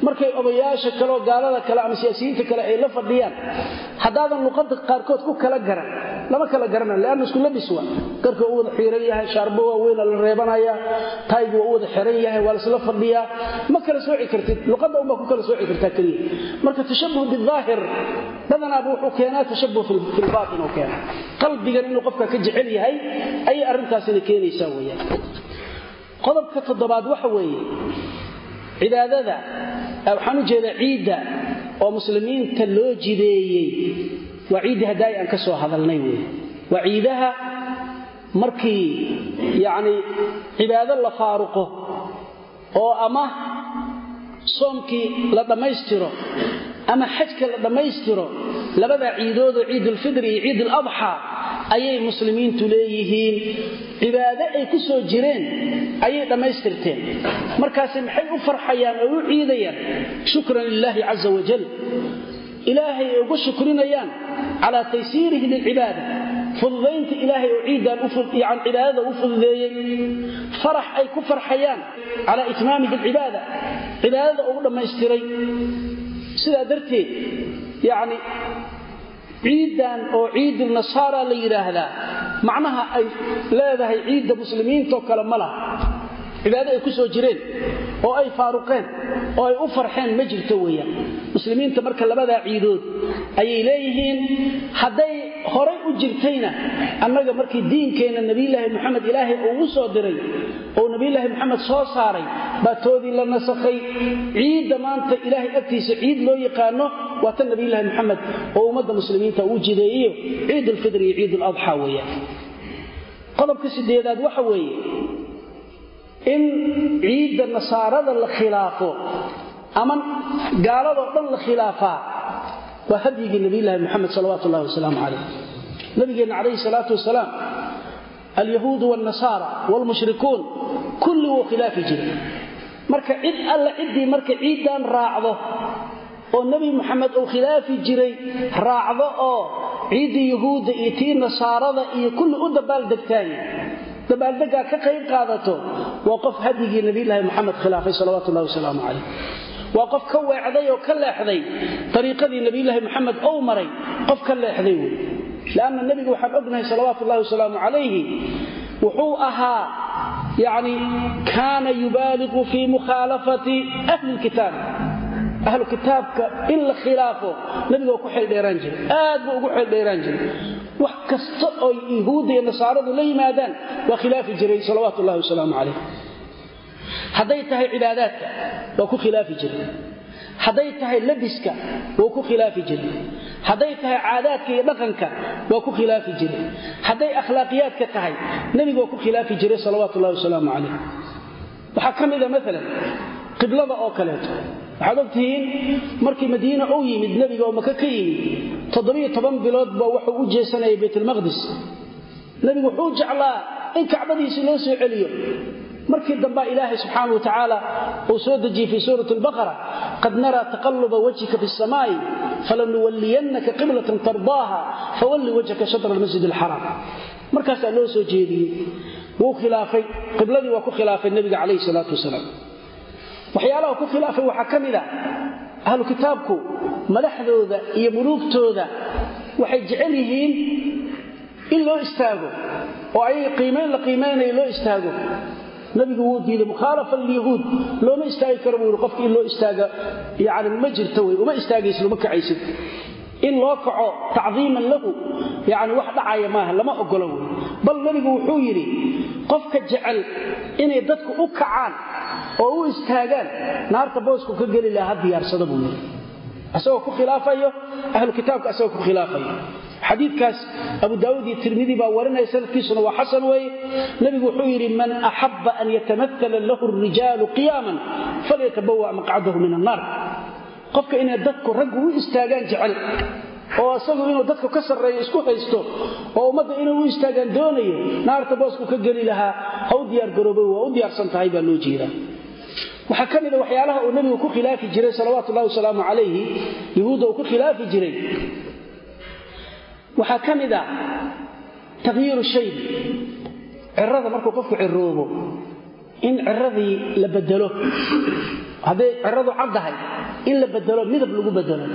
Markay odayaasha kaleoo gaalada kale ama siyaasiyiinta kale ay la fadhiyaan haddaadan luqada qaarkood ku kala garan lama kala garana leanna isku labis wa garka u wada xiiran yahay shaarbo waaweyna la reebanaya taygu waa wada xiran yahay waa laisla fadhiyaa. Ma kala sooci kartid luqadda unbaa ku kala sooci kartaa keliya marka tashabuh biaahir badanaaba wuxuu keenaa tashabuh filbaatin uu keena qalbigan inuu qofka ka jecel yahay ayay arrintaasina keenaysaa weyaan qodobka toddobaad waxa weeye cibaadada waxaan u jeedaa ciidda oo muslimiinta loo jideeyey waa haddaay aan ka soo hadalnay wey waa ciidaha markii yacni cibaado la faaruqo oo ama soomkii la dhammaystiro ama xajka la dhammaystiro labadaa ciidoodoo ciidulfidri iyo ciid aladxaa ayay muslimiintu leeyihiin. Cibaado ay ku soo jireen ayay dhammaystirteen. Markaasi maxay u farxayaan oo u ciidayaan? Shukran lilaahi caza wajal ilaahay ay ugu shukrinayaan calaa taysiirihi lilcibaada. Fududaynta ilaahay oo ciiddaan yan cibaadada u fududeeyey farax ay ku farxayaan calaa itmaamihi alcibaada cibaadada ugu dhammaystiray. Sidaa darteed yacni ciiddan oo ciidul nasaara la yidhaahdaa macnaha ay leedahay ciidda muslimiintoo kale ma laha cibaado ay ku soo jireen oo ay faaruqeen oo ay u farxeen ma jirto weeyaan. Muslimiinta marka labadaa ciidood ayay leeyihiin hadday horay u jirtayna annaga markii diinkeenna nebiyulaahi moxamed ilaahay uu u soo diray oo nebiyulaahi moxamed soo saaray baa toodii la nasakhay. Ciidda maanta ilaahay agtiisa ciid loo yaqaano waa tan nebiyulaahi moxamed oo ummadda muslimiinta uu jideeyeyo ciid ulfidri iyo ciid uladxaa weeyaan. Qodobka sideedaad waxa weeye in ciidda nasaarada la khilaafo ama gaaladoo dhan la khilaafaa waa hadyigii nabiyulaahi moxamed salawaatu ullahi wasalaamu calayh. Nabigeenna calayhi salaatu wasalaam alyahuudu waalnasaara waalmushrikuun kulli wuu khilaafi jiray. Marka cid alla ciddii marka ciiddan raacdo oo nebi moxamed uu khilaafi jiray raacdo oo ciiddii yahuudda iyo tii nasaarada iyo kulli u dabaaldegtaay dabaaldegaa ka qayb qaadato waa qof hadyigii nabiyulaahi moxamed khilaafay salawatu ullahi wasalaamu calayh. Waa qof ka weecday oo ka leexday ariiqadii nabiyulaahi moxamed ou maray qof ka leexday wey lanna nebiga waxaan ognahay salawaatu ullahi wasalaamu calayhi wuxuu ahaa yani kaana yubaaliqu fii mukhaalafati ahli lkitaab. Ahlu kitaabka in la khilaafo nabiga ku xeeldheeraan jiray. Aad buu ugu xeeldheeraan jiray wax kasta oo yahuudda iyo nasaaradu la yimaadaan waa khilaafi jiray salawaatu ullahi wasalaamu calayh. Hadday tahay cibaadaadka waa ku khilaafi jiray. Hadday tahay labiska waa ku khilaafi jiray. Hadday tahay caadaadka iyo dhaqanka waa ku khilaafi jiray. Hadday akhlaaqiyaadka tahay nebiga waa ku khilaafi jiray salawaatu ullahi wasalaamu calayh. Waxaa ka mida maalan qiblada oo kaleeto waxaad ogtihiin markii madiina uu yimid nebiga oo maka ka yimid toddobiyo toban bilood baa wuxuu u jeesanayay baytulmaqdis nebigu wuxuu jeclaa in kacbadiisii loo soo celiyo. Markii dambaa ilaahay subxaana wa tacaala uu soo dejiyey fii suurati albaqara qad naraa taqaluba wajhika fi samaa'i falanuwalliyannaka qiblatan tardaaha fawalli wajhaka shatra almasjid alxaraam markaasaa loo soo jeediyey. Wuu khilaafay. Qibladii waa ku khilaafay nebiga calayhi salaatu wasalaam waxyaalaha ku khilaafay waxaa ka mid a ahlu kitaabku madaxdooda iyo muluugtooda waxay jecel yihiin in loo istaago oo ayaga qiimayn la qiimaynayo loo istaago. Nabigu wuu diiday mukhaalafa lilyahuud looma istaagi karo buu yidhi qofka in loo istaaga yani ma jirto wey uma istaagaysid uma kacaysid. In loo kaco tacdiiman lahu yani wax dhacaya maaha lama ogolo wey bal nabigu wuxuu yidhi qofka jecel inay dadku u kacaan oo u istaagaan. Naarta boosku ka geli laha ha diyaarsada buu yidhi. Asagoo ku khilaafayo ahlu kitaabka asagoo ku khilaafayo. Xadiidkaas abu daawuud iyo tirmidi baa warinaya sanadkiisuna waa xasan weeye. Nebigu wuxuu yidhi man axabba an yatamatala lahu rijaalu qiyaaman falyatabawa maqcadahu min annaar. Qofka inay dadku raggu u istaagaan jecel oo isagu inuu dadku ka sarreeyo isku haysto oo ummadda inuu u istaagaan doonayo naarta boosku ka geli lahaa ha u diyaargaroobo waa u diyaarsan tahay baa loo jeedaa waxaa ka mida waxyaalaha uu nebigu ku khilaafi jiray salawaatu ullahi wasalaamu calayhi yahuudda uu ku khilaafi jiray. Waxaa ka mid a takhyiiru shaybi cirada markuu qofku ciroobo in ciradii la bedelo hadday ciradu caddahay in la bedelo midab lagu bedelo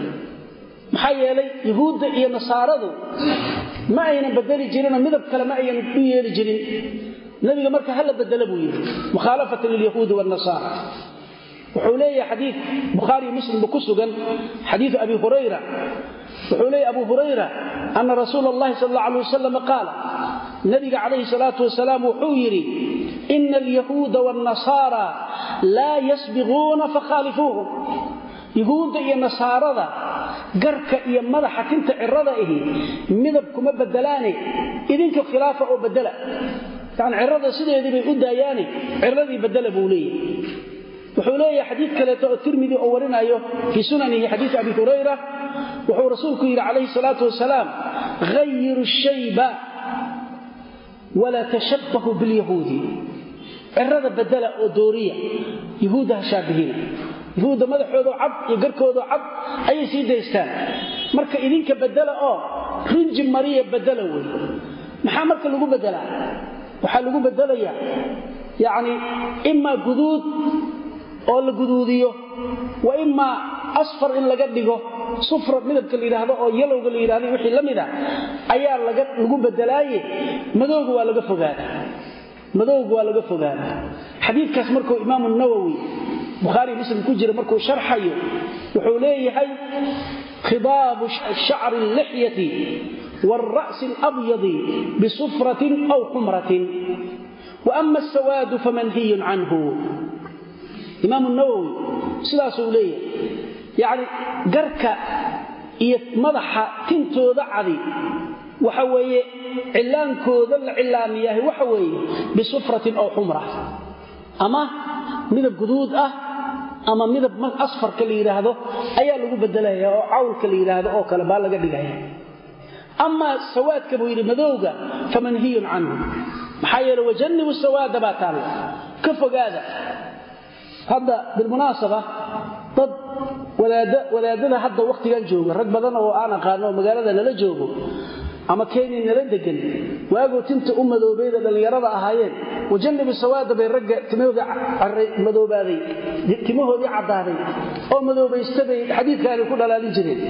maxaa yeelay yahuudda iyo nasaaradu ma aynan bedeli jirinoo midab kale ma aynan u yeeli jirin nabiga marka hala bedelo buu yidhi mukhaalafatan lilyahuudi waalnasaara wuxuu leeyahay xadiid bukhaariyo muslimba ku sugan xadiidu abi hurayra. Wuxuu leeyahy abu hurayra ana rasuula allahi sal alla alay wasalam qaala nabiga calayhi salaatu wasalaam wuxuu yidhi ina alyahuuda waannasaara laa yasbiquuna fakhaalifuuhum yahuudda iyo nasaarada garka iyo madaxa tinta cirada ahi midab kuma bedelaane idinka khilaafa oo bedela yani cirada sideedii bay u daayaane ciradii bedela buu leeyahy wuxuu leeyahay xadiid kaleeto oo tirmidi oo warinayo fii sunanihi xadiid abi hurayra. Wuxuu rasuulku yidhi calayhi salaatu wasalaam hayiru shayba walaa tashabbahu bilyahuudi cirada bedela oo dooriya yahuudda ha yahuudda madaxoodoo cad iyo garkoodoo cad ayay sii daystaan. Marka idinka bedela oo rinji mariya bedela wey maxaa marka lagu bedelaa waxaa lagu bedelayaa yacni imaa guduud oo la guduudiyo wa imaa asfar in laga dhigo sufra midabka la yidhaahdo oo yalowga la yidhahdo wixii la mid a ayaa lagu bedelaaye madowga waa laga fogaadaa. Madowga waa laga fogaadaa. Xadiidkaas markuu imaamu nawowi bukhaari muslim ku jira markuu sharxayo wuxuu leeyahay khidaabu shacri allixyati waalra'si alabyadi bisufratin aw xumratin wa ama asawaadu famanhiyun canhu imaamu nawowi sidaasuu leeyahay yacni garka iyo madaxa tintooda cadi waxa weeye cilaankooda la cilaamiyahay waxa weeye bisufratin aw xumra ama midab guduud ah ama midab asfarka la yidhaahdo ayaa lagu bedelaya oo cawlka la yidhaahdo oo kale baa laga dhigaya amaa sawaadka buu yidhi madowga famanhiyun canhu. Maxaa yeele wajannibu sawaada baa taalla ka fogaada. Hadda bilmunaasaba dad wadaadada hadda wakhtigan jooga rag badan oo aan aqaano oo magaalada nala joogo ama kenya nala degan waagoo tinta u madoobayda dhallinyarada ahaayeen wajannibu sawaada bay ragga timahoodii timahoodii caddaaday oo madoobaysta bay ku dhalaalin jireen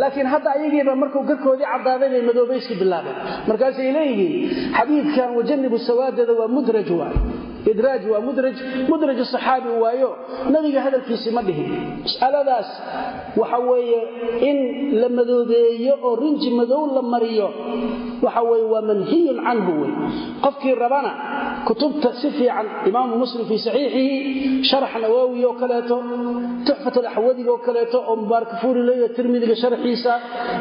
laakiin hadda ayagiiba markuu garkoodii caddaaday bay madoobayski bilaabeen. Markaasay leeyihiin xadiidkan wajannibu sawaadada waa mudraj waay idraaj waa mudraj mudraj saxaabi waayo. Nabiga hadalkiisi ma dhihin. Mas'aladaas waxa weeye in la madoobeeyo oo rinji madow la mariyo waxa weeye waa manhiyun canhu wey. Qofkii rabana kutubta si fiican imaamu muslim fii saxiixihi sharax nawowi oo kaleeto tuxfat alaxwadiga oo kaleeto oo mubaarakafuuri leeyahay tirmidiga sharxiisa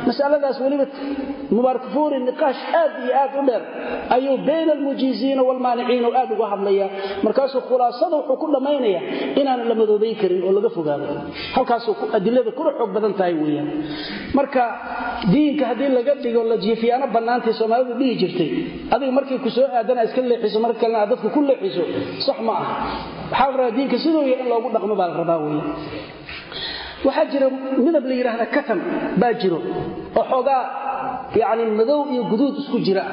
masaladaas weliba mubaarakafuuri niqaash aad iyo aad u dheer ayuu bayna markaasuu khulaasada wuxuu ku dhammaynaya inaanan la madoobayn karin oo laga fogaado. Halkaasuu adilada kuna xoog badan tahay weeyaan. Marka diinka haddii laga dhigo la jiifiyaano bannaantay soomaalidu dhihi jirtay adiga markay ku aadana iska leexiso mar kalena aad dadka ku leexiso sax ma ah waxaa la rabaa diinka siduu yahay in loogu dhaqmo baa la rabaa weeyaan. Waxaa jira midab la yidhaahda katam baa jiro oo xoogaa yani madow iyo guduud isku jira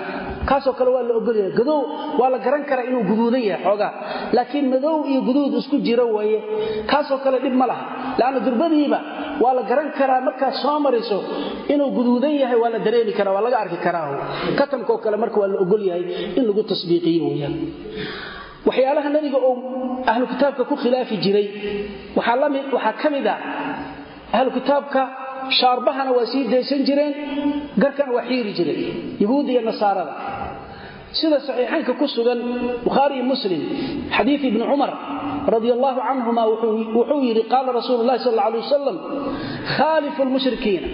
kaasoo kale waa la ogolyahay gadow waa la garan karaa inuu guduudan yahay xoogaa. Laakiin madow iyo guduud isku jira waaye. Kaasoo kale dhib ma laha. Laanna durbadiiba waa la garan karaa markaad soo mariso inuu guduudan yahay waa la dareemi karaa waa laga arki karaa. Katamkaoo kale marka waa la ogol yahay in lagu tasbiiqiyo weyaan waxyaalaha nabiga uu ahlu kitaabka ku khilaafi jiray waxaa ka mid a ahlu kitaabka shaarbahana waa sii daysan jireen garkana waa xiiri jireen yahuud nasaarada. Sida saxiixaynka ku sugan bukhaari iyo muslim xadiid ibni cumar radi allahu canhuma wuxuu yidhi qaala rasuulu lahi sal alay wasalam khaalifu lmushrikiina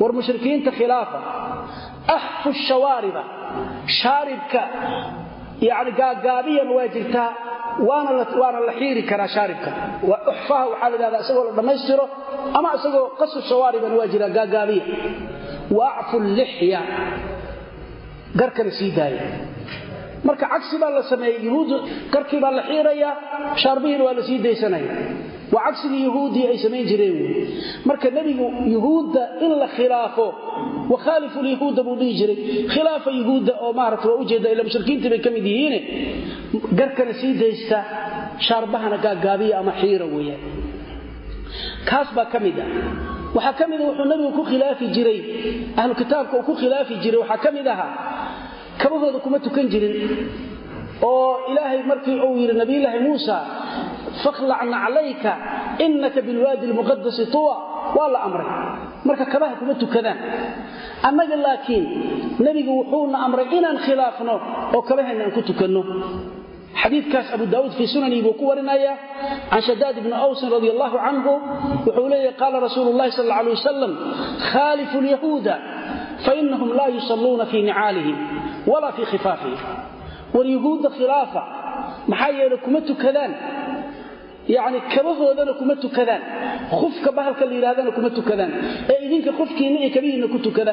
war mushrikiinta khilaafa axfu shawaariba shaaribka yani gaagaabiyana waa jirtaa waana la xiiri karaa shaaribka. Uxfaha waxaa la dhahdaa isagoo la dhammaystiro ama isagoo qasu shawaaribana waa jiraa gaagaabiya. Wa acfu lixya garkana sii daaya marka cagsi baa la sameeyey yahuud garkii baa la xiirayaa shaarbihiina waa la sii daysanaya. Waa cagsigii yahuuddii ay samayn jireen marka nebigu yuhuudda in la khilaafo wakhaalifu lyahuudda buu dhihi jiray. Khilaafa yuhuudda oo maarata waa ujeeda ila mushrikiintii bay ka mid yihiine garkana sii daysta shaarbahana gaagaabiya ama xiira weeyaan. Kaas baa ka mid ah. Waxaa ka mida wuxuu nabigu ku khilaafi jiray ahlu kitaabka uu ku khilaafi jiray waxaa ka mid ahaa kabahooda kuma tukan jirin oo ilaahay markii uu yidhi nabiyulaahi muusa fakhlacna calayka inaka bilwaadi lmuqadasi tuwa. Waa la amray. Marka kabaha kuma tukadaan. Annaga laakiin nebigu wuxuuna amray inaan khilaafno oo kabaheenna aan ku tukanno. Xadiikaas abu daauud fii sunanii buu ku warinaya can shadaad ibni awsin radi allahu canhu wuxuu leeyahy qaala rasuulu llahi sal alay wasalam khaalifu lyahuuda fainahum laa yusalluuna fii nicaalihim walaa fii khifaafihim war yuhuudda khilaafa maxaa yeele kuma tukadaan. Yani kabahoodana kuma tukadaan. Ufka bahalka la yidhahdana kuma tukadaan. Ee idinka qofkiinna iyo kabihiinna ku tukada.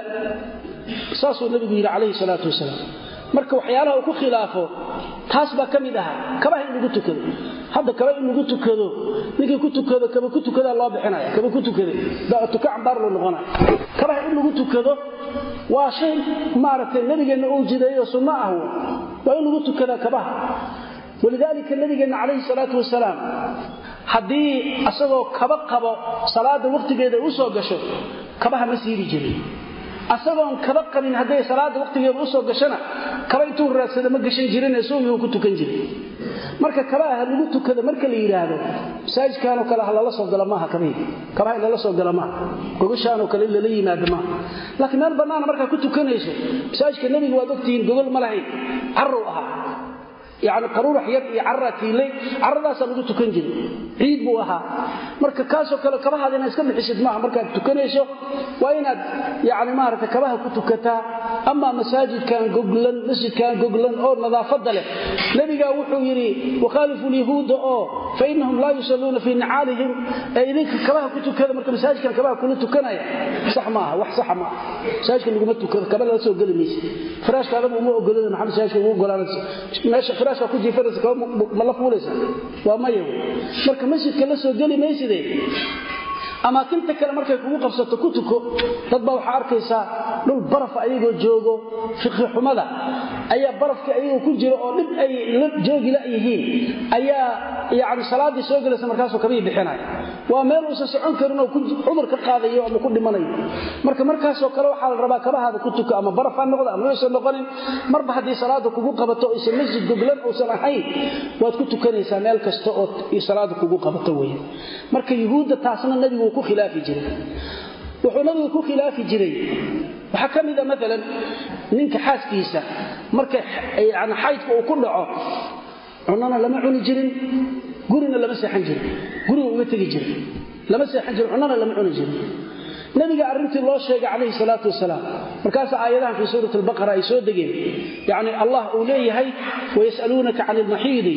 Saasuu nabigu yidhi calayhi salaatu wasalaam. Marka waxyaalaha uu ku khilaafo taas baa ka mid ahaa kabaha in lagu tukado. Hadda kaba in lagu tukado. Ninkii ku tukado kaba ku tukadaa loo bixinaya kaba ku tukada. Tuka cambaar loo noqonaya kabaha in lagu tukado waa shay maaragtay nabigeenna uu jideeyo sunno ah. Waa in lagu tukadaa kabaha walidaalika nabigeenna calayhi salaatu wasalaam haddii asagoo kaba qabo salaada wakhtigeeda u soo gasho kabaha ma siiri jirin asagoon kaba qabin hadday salaada wakhtigeeda u soo gashana kaba intuu raadsada ma gashan jirine suugii ku tukan jiray marka kabaha ha lagu tukada marka la yidhaahdo masaajidkaanoo kale ha lala soo gala maaha kabihii kabaha in lala soo gala maaha. Gogashaanoo kale in lala yimaado maaha. Laakiin meel bannaana markaa ku tukanayso masaajidka nebiga waad ogtihiin gogol ma lahayn. Carrow ahaa yani qaruurax yar iyo carraa tiilay carradaasaa lagu tukan jiray ciid buu ahaa. Marka kaasoo kale kabahaada inaad iska bixisid maaha. Markaad tukanayso waa inaad yani maarata kabaha ku tukataa. Amaa masaajidkan goglan masjidkan goglan oo nadaafada leh. Nebigaa wuxuu yidhi wakhaalifu lyahuuda oo fainahum laa yusalluuna fii nicaalihim. Ee idinka kabaha ku tukada marka masaajidkan kabaha kula tukanaya sax maaha wax saxa maaha. Masaajidka laguma tukado kaba lala soo geli maysa firaashkaadaba uma ogolada maxaa masaajidka ugu ogolaanaysa meesha firaashka ku jiifanaysa kaba ma la fuulaysa waa maya marka masjidka la soo geli mayside amaakinta kale markay kugu qabsato ku tuko dad waxaa arkaysaa dhul barafa ayagoo joogo fiqi xumada. Ayaa barafka ayagoo ku jiro oo dhib ay la joogi la yihiin. Ayaa yani salaaddii soo gelaysa markaasuu kabii bixinaya waa meel uusan socon karin oo cudur ka qaadayo ama ku dhimanayo. Marka markaasoo kale waxaa la rabaa kabahaada ku tuka ama baraf ha noqdo ama uusan noqonin. Marba haddii salaada kugu qabato aysan masjid goglan uusan ahayn waad ku tukanaysaa meel kasta oo salaada kugu qabato weya marka yuhuudda taasna nebigu ku khilaafi jiray. Wuxuu nabigu ku khilaafi jiray. Waxaa ka mida maalan ninka xaaskiisa marka yani xaydka uu ku dhaco cunana lama cuni jirin gurina lama seexan jirin guriga uga tegi jirin lama seexan jirin cunana lama cuni jirin nabiga arrintii loo sheegay calayhi salaatu wasalaam. Markaas aayadahan fii suurat albaqara ay soo degeen. Yacni allah uu leeyahay wayas'aluunaka can ilmaxiidi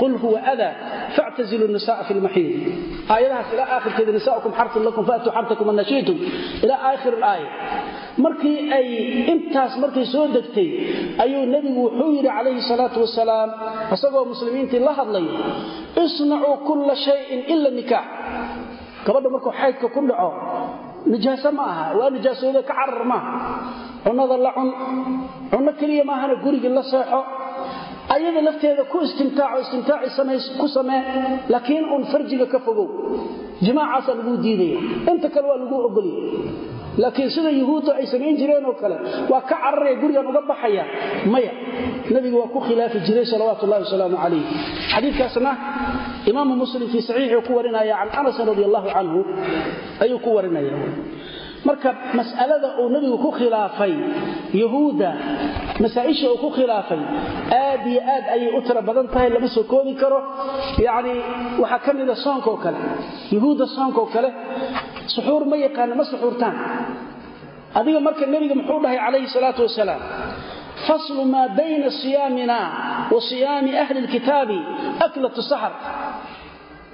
qul huwa ada factazilu nisa'a fi lmaxiidi aayadahaas ilaa aakhirkeeda nisa'ukum xartun lakum faatuu xartakum an ilaa aakhir alaaya markii ay intaas markay soo degtay ayuu nebigu wuxuu yidhi calayhi salaatu wasalaam isagoo muslimiintii la hadlay isnacuu kulla shayin ila nikaax. Gabadha markuu xaydka ku dhaco nijaaso ma aha. Waa nijaasooda ka carar maaha cunnada la cun cunno keliya maahana gurigii la seexo. Ayada lafteeda ku istimtaaco istimtaaci ku samee laakiin uun farjiga ka fogow. Jimaacaasaa laguu diidaya. Inta kale waa laguu ogolya laakiin sida yuhuudda ay samayn jireen oo kale waa ka cararaya gurigan uga baxaya. Maya nabigu waa ku khilaafi jiray salawaatu ullahi wasalaamu calayh xadiidkaasna imaamu muslim fii saxiixuu ku warinaya can anasin radi allahu canhu ayuu ku warinaya marka mas'alada uu nebigu ku khilaafay yahuudda masaa'isha uu ku khilaafay aad iyo aad ayay u tiro badan tahay lama soo koobi karo. Yacni waxaa ka mida soonkaoo kale yahuudda soonkaoo kale suxuur ma yaqaana ma suxuurtaan. Adiga marka nebiga muxuu dhahay calayhi salaatu wasalaam faslu maa bayna siyaamina wa siyaami ahli lkitaabi aklatu saxar.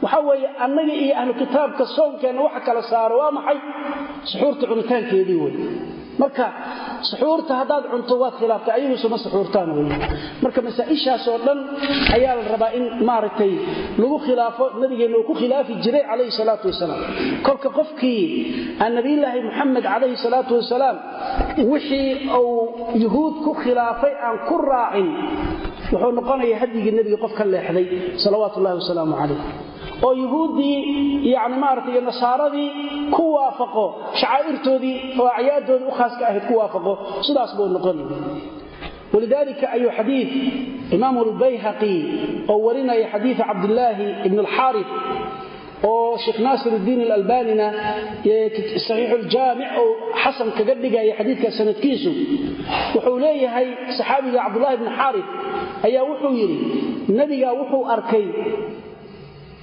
Waxaa weeye annaga iyo ahlu kitaabka soonkeenna waxa kala saaro waa maxay? Suxuurta cunitaankeedii wey marka suxuurta haddaad cunto waad khilaaftay ayagusuma suxuurtaan wey marka masaa'ishaasoo dhan ayaa la rabaa in maaragtay lagu khilaafo nabigeenna uu ku khilaafi jiray calayhi salaatu wasalaam. Kolka qofkii aan nabiyulaahi muxamed calayhi salaatu wasalaam wixii uu yuhuud ku khilaafay aan ku raacin wuxuu noqonayaa hadyigii nebiga qof ka leexday salawaatu ullahi wasalaamu calayh oo yuhuuddii yani maarata iyo nasaaradii ku waafaqo shacaa'irtoodii oo acyaaddoodii u khaaska ahayd ku waafaqo sidaas buu noqonay walidaalika ayuu xadiid imaamu lbayhaqi oo warinaya xadiida cabdillaahi ibn alxaarif oo sheekh naasir iddiin alalbanina saxiixuljaamic oo xasan kaga dhigaya xadiidka sanadkiisu. Wuxuu leeyahay saxaabiga cabdullahi ibni xaarif ayaa wuxuu yidhi nebiga wuxuu arkay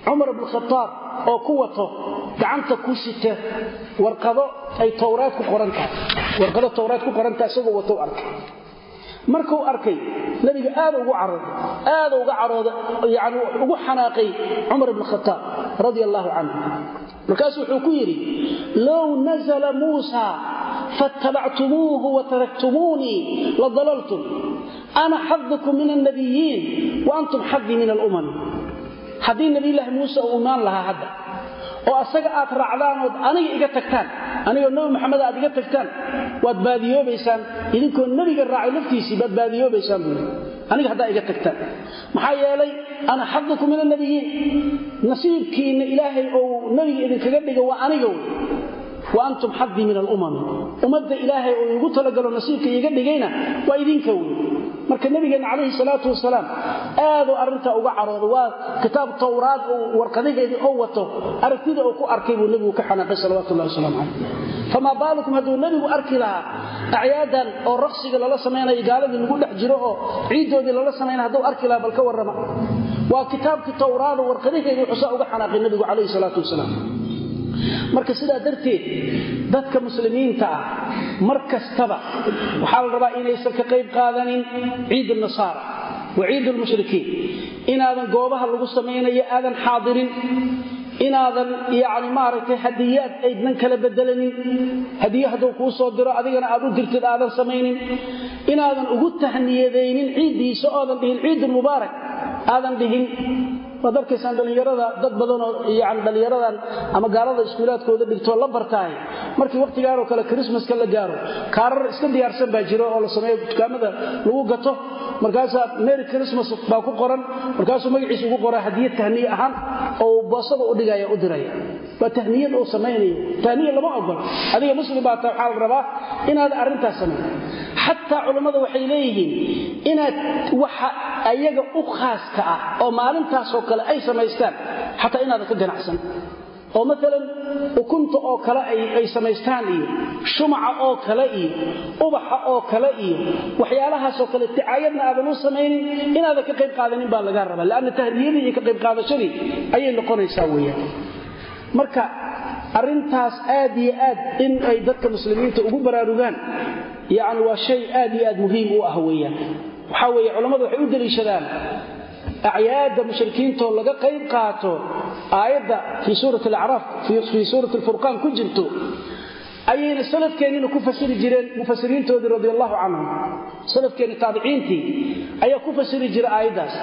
cumar bn khaaab oo ku wato gacanta ku sita warqado ay towraad ku qorantahay warqado towraad ku qorantahay isagoo watou arkay. Markuu arkay nabiga aad ugu carooday aad uga carooda yani ugu xanaaqay cumar bn khaaab radi allahu canhu markaasuu wuxuu ku yidhi low nazla muusa faattabactumuuhu wataraktumuunii la dalaltum. Ana xadukum min alnabiyiin wa antum xadii min alumam haddii nabiyulaahi muuse uu imaan lahaa hadda oo asaga aad raacdaan ood aniga iga tagtaan anigoo nebi maxamed aad iga tagtaan waad baadiyoobaysaan idinkoo nebiga raacay laftiisii baad baadiyoobaysaan buui aniga haddaa iga tagtaan. Maxaa yeelay ana xadukum min annabiyiin nasiibkiinna ilaahay ou nebiga idinkaga dhiga waa aniga wey wa antum xadii min alumami. Ummadda ilaahay uu igu talagalo nasiibka iiga dhigayna waa idinka wey marka nabigeenna calayhi salaatu wasalaam aaduu arrintaa uga carooda waa kitaab towraad uu warqadaheedii oo wato. Aragtida uu ku arkay buu nebigu ka xanaaqay salawatullahi wasalaamu calayh famaa baalukum hadduu nebigu arki lahaa acyaadan oo raqsiga lala samaynayo gaaladii lagu dhex jiro oo ciiddoodii lala samaynaya hadduu arki lahaa bal ka warrama. Waa kitaabkii towraada warqadaheedii xusaa uga xanaaqay nebigu calayhi salaatu wasalaam marka sidaa darteed dadka muslimiinta ah mar kastaba waxaa la rabaa inaysan ka qayb qaadanin ciid nasaara wa ciid lmushrikiin inaadan goobaha lagu samaynayo aadan xaadirin. Inaadan yani maaragtay hadiyaad aydnan kala bedelanin. Hadiye hadduu kuu soo diro adigana aad u dirtid aadan samaynin. Inaadan ugu tahniyadaynin ciiddiisa oodan dhihin ciidulmubaarak aadan dhihin waad arkaysaan dhallinyarada dad badanoo yani dhallinyaradan ama gaalada iskuulaadkooda dhigtoo la bartaay. Markii wakhtigaanoo kale krismaska la gaaro kaarar iska diyaarsan baa jiro oo la sameeyo dukaamada lagu gato. Markaasaa mary christmas baa ku qoran markaasuu magaciisa ugu qoraa hadiyad tahniye ahaan oo boosada u dhigaya u diraya waa tahniyad uu samaynayo tahniye lama ogol. Adiga muslim baa ta waxaa la rabaa inaad arrintaas samayn xataa culammada waxay leeyihiin inaad waxa ayaga u khaaska ah oo maalintaasoo kale ay samaystaan xataa inaadan ka ganacsan oo maalan ukunta oo kale ay samaystaan iyo shumaca oo kale iyo ubaxa oo kale iyo waxyaalahaasoo kale dicaayadna aadan u samaynin inaadan ka qayb qaadanin baa lagaa rabaa. Leanna tahniyadii iyo ka qayb qaadashadii ayay noqonaysaa weyaan marka arrintaas aad iyo aad in ay dadka muslimiinta ugu baraarugaan yani waa shay aad iyo aad muhiim u ah weyaan waxaa weeye culammadu waxay u deliishadaan acyaadda mushrikiintoo laga qayb qaato aayadda fii suurati alacraaf fii suurati alfurqaan ku jirto ayayna salafkeennina ku fasiri jireen mufasiriintoodii radi allahu canhum. Salafkeenni taabiciintii ayaa ku fasiri jira aayaddaas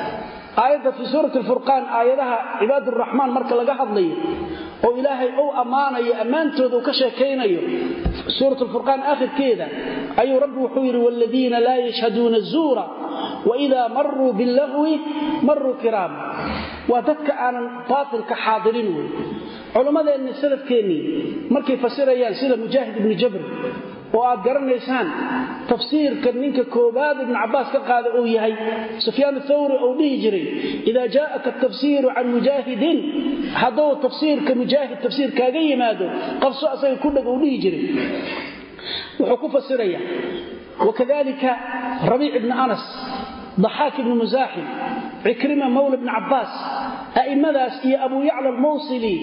aayadda fii suurati alfurqaan aayadaha cibaaduraxmaan marka laga hadlayo oo ilaahay ou ammaanayo ammaantooda uu ka sheekaynayo suurat alfurqaan aakhirkeeda ayuu rabbi wuxuu yidhi waaladiina laa yashhaduuna zuura waidaa maruu billahwi maruu kiraama waa dadka aanan baatilka xaadirin wey. Culammadeenni salafkeennii markay fasirayaan sida mujaahid ibni jabr oo aad garanaysaan tafsiirka ninka koobaad ibnu cabbaas ka qaada uu yahay sufyaan athawri uu dhihi jiray idaa jaa'aka atafsiiru can mujaahidin hadduu tafsiirka mujaahid tafsiir kaaga yimaado qabso asaga ku dheg uu dhihi jiray. Wuxuu ku fasiraya wakadalika rabiic ibni anas daxaak ibni musaaxim cikrima mawla bni cabbaas a'immadaas iyo abu yacla almawsili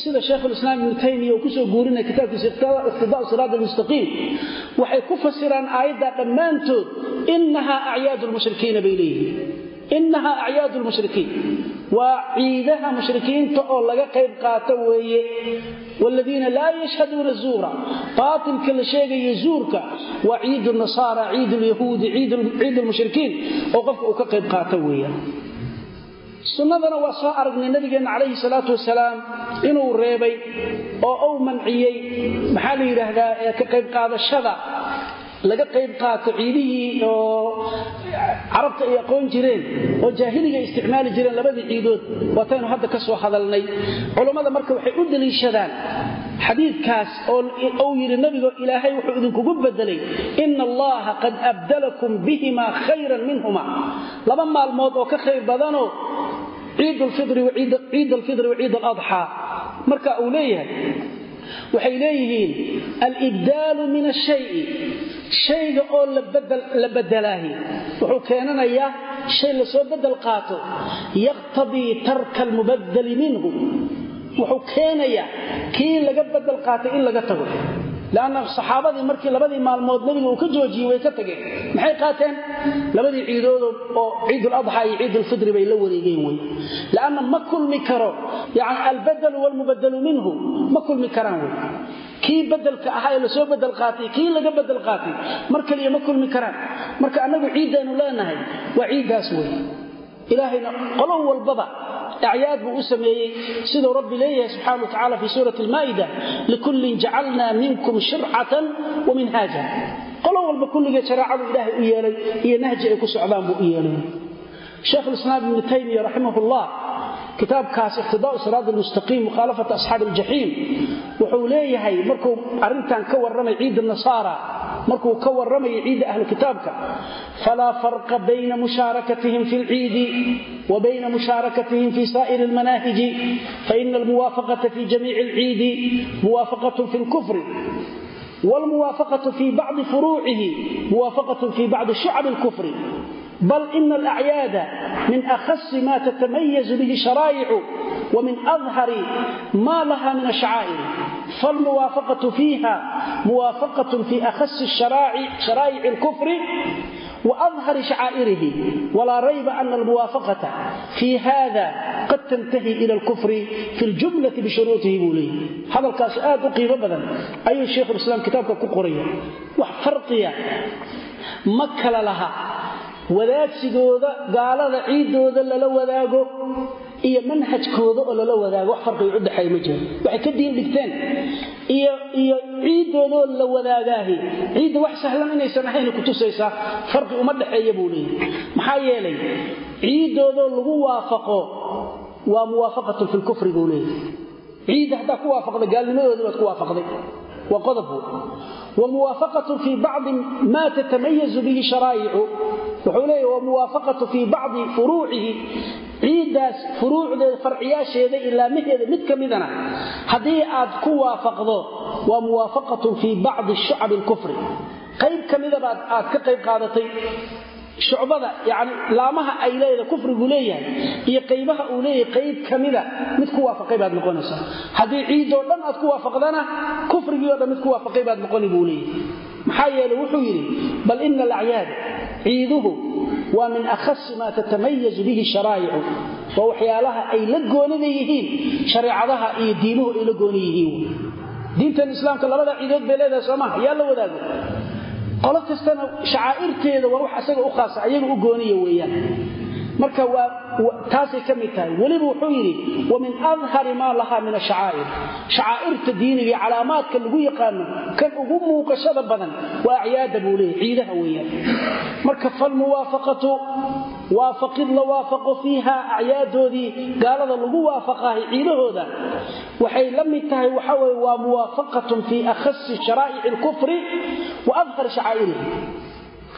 sida shaykhulislaam ibnu taymiya uu ku soo guurinaya kitaabkiisa iqtidaau siraat almustaqiim waxay ku fasiraan aayaddaa dhammaantood innahaa acyaadu lmushrikiina bay leeyihiin. Innahaa acyaadu lmushrikiin waa ciidaha mushrikiinta oo laga qayb qaato weeye. Waaladiina laa yashhaduuna zuura. Baatilka la sheegayo zuurka waa ciidu nasaara ciid lyahuudi ciid lmushrikiin oo sunnadana waa soo aragnay nabigeenna calayhi salaatu wasalaam inuu reebay oo uu manciyey. Maxaa la yidhaahdaa ee ka qayb qaadashada laga qayb qaato ciidihii oo carabta ay aqoon jireen oo jaahiliga isticmaali jireen labadii ciidood waataynu hadda ka soo hadalnay. Culammada marka waxay u deliishadaan xadiidkaas oo uu yidhi nabigu ilaahay wuxuu idinkugu bedelay ina allaha qad abdalakum bihimaa khayran minhuma laba maalmood oo ka khayr badanoo ciid alfidri waciid aladxaa marka uu leeyahay waxay leeyihiin alibdaalu min ashayi shayga oo la bedelaahi wuxuu keenanayaa shay la soo bedel qaato yaqtadii tarka almubadali minhu. Wuxuu keenayaa kii laga bedel qaatay in laga tago lanna saxaabadii markii labadii maalmood nabiga uu ka joojiyey way ka tageen maxay qaateen labadii ciidood oo ciiduladxaa iyo ciidulfidri bay la wareegeen wey lanna ma kulmi karo yani albadalu walmubadalu minhu ma kulmi karaan wey kii bedelka ahaa ee la soo bedel qaatay kii laga bedel qaatay mar kaliya ma kulmi karaan marka annagu ciiddaynu leenahay walbaba acyaad buu u sameeyey. Siduu rabbi leeyahay subxana wa tacala fi suurati almaa'ida likullin jacalnaa minkum shircatan wa minhaaja qolo walba kulligee shareecadu ilaahay u yeelay iyo nahji ay ku socdaan buu u yeelay. Sheekh lislaam ibnu taymiya raximah llah kitaabkaas iqtidaau siraat almustaqiim mukhaalafata asxaabi aljaxiim wuxuu leeyahay markuu arrintan ka warramay ciidda nasaara markuu ka warramayo ciidda ahlu kitaabka falaa farqa bayna mushaarakatihim fi lciidi wa bayna mushaarakatihim fi saa'iri almanaahiji faina almuwaafaqata fi jamiici alciidi muwaafaqatun fi lkufri والموافقة في بعض فروعه موافقة في بعض شعب الكفر بل إن الأعياد من أخص ما تتميز به شرائع ومن أظهر ما لها من الشعائر فالموافقة فيها موافقة في أخص الشرائع شرائع الكفر وأظهر شعائره ولا ريب أن الموافقة في هذا قد تنتهي إلى الكفر في الجملة بشروطه بوليه هذا الكاسؤاد قيمة بذن أي الشيخ الإسلام كتابك كقرية وحفرقية مكة لها wadaagsigooda gaalada ciidooda lala wadaago iyo manhajkooda oo lala wadaago wax farqiga u dhexeeya ma jiro. Waxay ka diin dhigteen. Iyo iyo ciidoodoo la wadaagaahi. Ciidda wax sahlan inaysan ahayn ku tusaysaa farqi uma dhexeeya buu leeyahy maxaa yeelay ciidoodoo lagu waafaqo waa muwaafaqatun fi lkufri buu leeyahy ciidda haddaa ku waafaqda gaalnimadooda baad ku waafaqday. Waa qodobu وموافقة في بعض ما تتميز به شرائع وحوليه وموافقة في بعض فروعه عيداس فروع فرعياشيده إلا مهد مد كمدنا هذه آد كوافقضه وموافقة في بعض الشعب الكفر قيب كمدة بعد آد كقيب قادتي shucbada yani laamaha ay leedahay kufrigu leeyahay iyo qaybaha uu leeyahay qayb kamida mid ku waafaqay baad noqonaysaa haddii ciidoo dhan aad ku waafaqdana kufrigii o dhan mid ku waafaqay baad noqoni buu leeyahay. Maxaa yeelay wuxuu yidhi bal ina alacyaada ciiduhu waa min akhasi maa tatamayazu bihi sharaa'icu waa waxyaalaha ay la goonida yihiin shareecadaha iyo diimuhu ay la gooni yihiin. Diintan islaamka labada ciidood bay leedahay soomaha yaa la wadaago qolo kastana shacaa'irteeda waa wax asaga u khaasa ayaga u gooniya weeyaan. Marka taasay ka mid tahay. Weliba wuxuu yidhi wa min adhari maa lahaa min ashacaa'ir shacaa'irta diiniga calaamaadka lagu yaqaano kan ugu muuqashada badan waa acyaada buu leeyahy ciidaha weeyaan. Marka falmuwaafaqatu waafaqid la waafaqo fiiha acyaadoodii gaalada lagu waafaqahay ciidahooda waxay la mid tahay waxa weye waa muwaafaqatun fii akhasi sharaa'ici alkufri wa adhar shacaa'irihi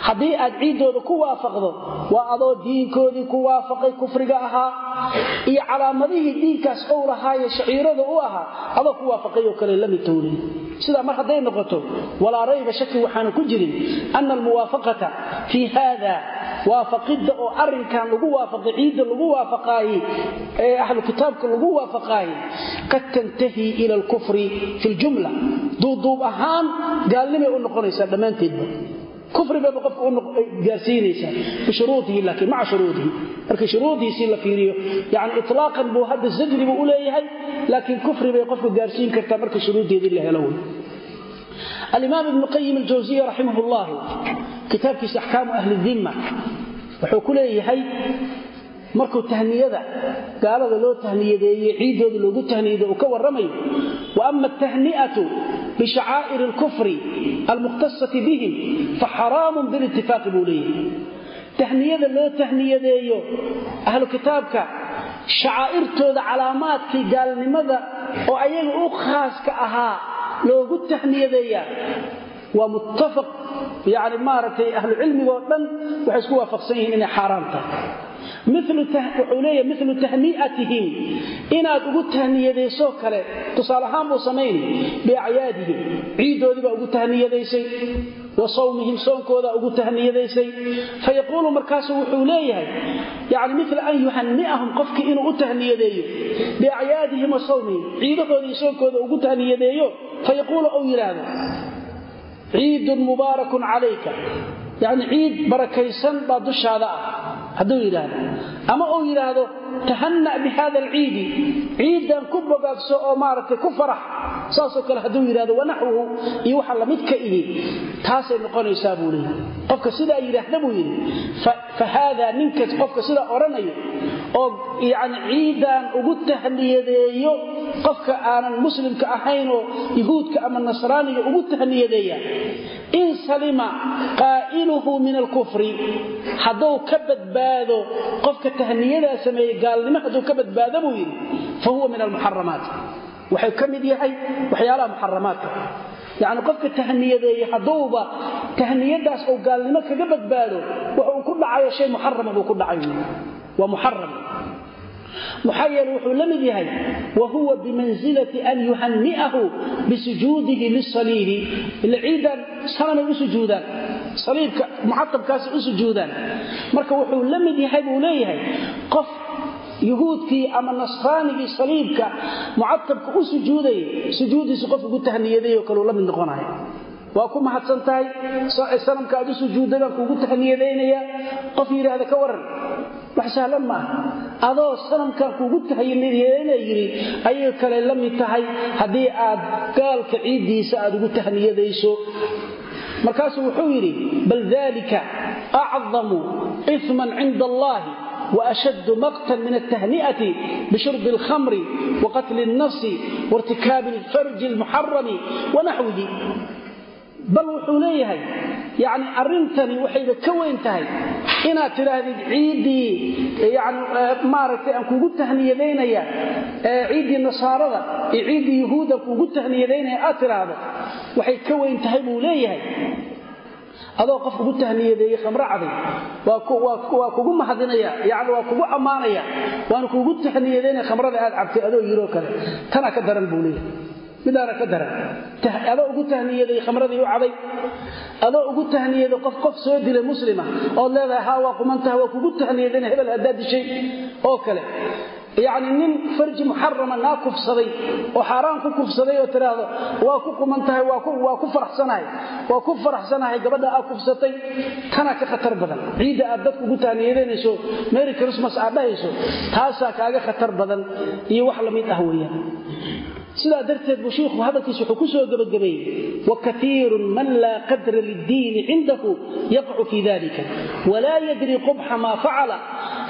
haddii aad ciiddooda ku waafaqdo waa adoo diinkoodii ku waafaqay kufriga ahaa iyo calaamadihii diinkaas ou lahaaye shaciirada u ahaa adoo ku waafaqay oo kale la mid towlin sidaa mar hadday noqoto walaa rayba shaki waxaana ku jirin ana almuwaafaqata fii haada waafaqidda oo arinkan lagu waafaqay ciidda lagu waafaqaaye ee ahlu kitaabka lagu waafaqaaye qad tantahi ila alkufri fi ljumla duuduub ahaan gaalnimay u noqonaysaa dhammaanteedba kufri bayba qofka gaarsiinaysaa bishuruudihi laakiin maca shuruudihi. Marka shuruudiisii la fiiriyo yani itlaaqan buu hadda zajri buu u leeyahay laakiin kufri bay qofka gaarsiin kartaa marka shuruuddeedii la helo. wey alimaam ibnu qayim aljawsiya raximah llah kitaabkiisa axkaamu ahli dimma wuxuu ku leeyahay markuu tahniyada gaalada loo tahniyadeeye ciiddooda loogu tahniyade uu ka warramayo wa ama atahni'atu bishacaa'iri alkufri almukhtasati bihim fa xaraamun bilitifaaqi buu leeyahay. Tahniyada loo tahniyadeeyo ahlu kitaabka shacaa'irtooda calaamaadkii gaalnimada oo ayaga u khaaska ahaa loogu tahniyadeeyaa waa muttafaq yani maaragtay ahlu cilmigoo dhan waxay isku waafaqsan yihiin inay xaaraan tahay. Wuxuu leeya milu tahni'atihim. Inaad ugu tahniyadaysoo kale tusaale ahaan buu samayni biacyaadihim ciiddoodii baa ugu tahniyadaysay wa sawmihim soonkoodaa ugu tahniyadaysay. Fayaquulu markaasu wuxuu leeyahay yani mila an yuhani'ahum qofkii inuu u tahniyadeeyo biacyaadihim wa sawmihim. Ciidahoodii soonkooda ugu tahniyadeeyo fayaquulu ou yidhaahdo ciidun mubaarakun calayka. Yani ciid barakaysan baa dushaada ah hadduu yidhaahdo. Ama uu yidhaahdo tahana' bi hada alciidi. Ciiddan ku bogaagso oo maaragtay ku farax saasoo kale hadduu yidhahdo wanaxwuhu iyo waxa lamidka ihi taasay noqonaysaa buu leeyahy qofka sidaa yidhaahda buu yidhi fa haadaa ninkas qofka sidaa odhanayo oo yani ciiddan ugu tahniyadeeyo qofka aanan muslimka ahaynoo yuhuudka ama nasraaniga ugu tahniyadeeya in salima qaa'iluhu min alkufri. Hadduu ka badbaado qofka tahniyadaa sameeyey gaalnimo hadduu ka badbaado buu yidhi fa huwa min almuxaramaat waxuu ka mid yahay waxyaalaha muxaramaadka yacni qofka tahniyadeeye hadduuba tahniyadaas uu gaalnimo kaga badbaado wuxuu ku dhacayo shay muxarama buu ku dhacay waa muxaram maxaa yeele wuxuu la mid yahay wa huwa bimansilati an yuhani'ahu bisujuudihi lisaliibi ila ciidan sanamay u sujuudaan saliibka mucatabkaasay u sujuudaan. Marka wuxuu la mid yahay buu leeyahay qof yuhuudkii ama nasraanigii saliibka mucatabka u sujuudayay sujuudiisu qof ugu tahniyaday oo kaleu la mid noqonaya. Waa ku mahadsan tahay sanamka aad u sujuudday baan kuugu tahniyadaynayaa? Qof yidhaahda ka waran wax sahlan maaha. Adoo sanamkaa kugu tahniyeenaa yidhi ayay kale la mid tahay. Haddii aad gaalka ciiddiisa aad ugu tahniyadayso. Markaasuu wuxuu yidhi bal dalika acdamu iman cinda allaahi washad maqtan min altahni'ati bishurbi alkhamri waqatli alnafsi wairtikaabi alfarji almuxarami wanaxwihi bal wuxuu leeyahay yani arintani waxayna ka weyn tahay inaad tidhaahdid ciiddii yani eh, maaragtay aan kugu tahniyadaynaya eh, ciiddii nasaarada iyo ciiddii yuhuuda kugu tahniyadaynaya aad tidhaahdo waxay ka weyn tahay buu leeyahay. Adoo qof ugu tahniyadeeye khamro caday waa kugu mahadinaya yani waa kugu ammaanaya waana kugu tahniyadeynaya khamrada aad cabtay adoo yiroo kale. Tanaa ka daran buu leeyahay midaana ka daran. Adoo ugu tahniyaday khamradii u caday adoo ugu tahniyaday qof qof soo dilay muslima ood leedahay haa waa qumantaha waa kugu tahniyadayna hebel haddaad dishay. Oo kale yacni nin farji muxarama naa kufsaday oo xaaraan ku kufsaday oo tidhaahdo waa ku quman tahay waa ku faraxsanahay waa ku faraxsanahay gabadha aad kufsatay. Tanaa ka khatar badan. Ciidda aad dadku ugu tahniyadaynayso mary christmas aad dhahayso taasaa kaaga khatar badan. Iyo wax la mid ah weeyaan sidaa darteed buu shiikhu hadalkiisa wuxuu ku soo gebagabeeyey wakaiirun man laa qadra liddiini cindahu yaqcu fii dalika walaa yadri qubxa maa facala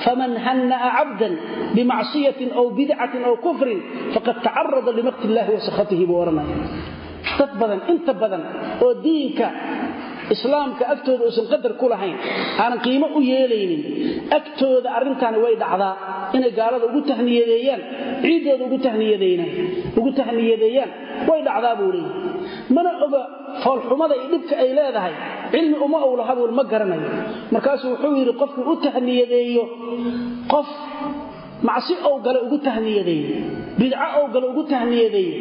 faman hanna'a cabdan bimacsiyatin aw bidcatin aw kufrin faqad tacarada limakti illahi wa buu odhanaya dad badan inta badan oo diinka islaamka agtooda uusan qadar ku lahayn aanan qiimo u yeelaynin agtooda arrintaani way dhacdaa. Inay gaalada ugu tahniyadeeyaan ciiddooda ugu tahniyadeeyaan way dhacdaa buu leeyahy mana oga foolxumada iyo dhibka ay leedahay cilmi uma owlahabuun ma garanayo. Markaasuu wuxuu yidhi qofkii u tahniyadeeyo qof macsi ow gale ugu tahniyadeeye bidco ow gale ugu tahniyadeeye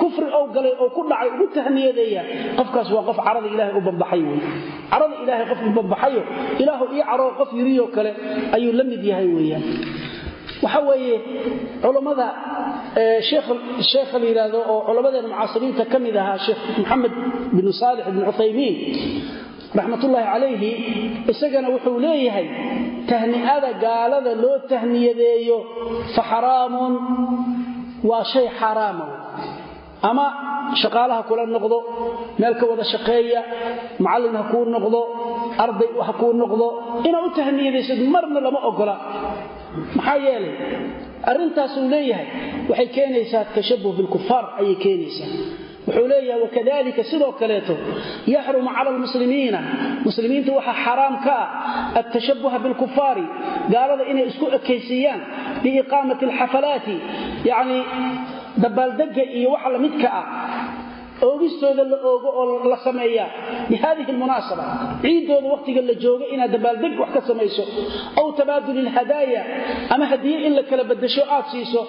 kufri ow galay oo ku dhacay ugu tahniyadeeya qofkaas waa qof carada ilaahay u bambaxay wey. Carada ilaahay qof u bambaxayo ilaahu ii caroo qof yiriyoo kale ayuu la mid yahay weeyaan waxa weeye culammada sheekha la yidhaahdo oo culammadeena mucaasiriinta ka mid ahaa sheekh maxamed binu saalix ibnu cuthaymiin raxmatullaahi calayhi isagana wuxuu leeyahay tahni'ada gaalada loo tahniyadeeyo fa xaraamun waa shay xaaraama ama shaqaalaha kula noqdo meel ka wada shaqeeya macallin ha kuu noqdo arday ha kuu noqdo inaad u tahniyadaysid marna lama ogola. Maxaa yeelay arrintaasuu leeyahay waxay keenaysaa tashabuh bilkufaar ayay keenaysaa wuxuu leeyahay wakadalika sidoo kaleeto yaxrumu cala almuslimiina. Muslimiinta waxaa xaraam ka ah altashabuha bilkufaari gaalada inay isku ekaysiiyaan biiqaamati alxafalaati yacni dabaaldegga iyo waxa la midka ah oogistooda la oogo oo la sameeyaa bihadihi almunaasaba ciiddooda wakhtiga la jooga inaad dabaaldeg wax ka samayso aw tabaaduli alhadaaya ama hadiye in la kala badasho aad siiso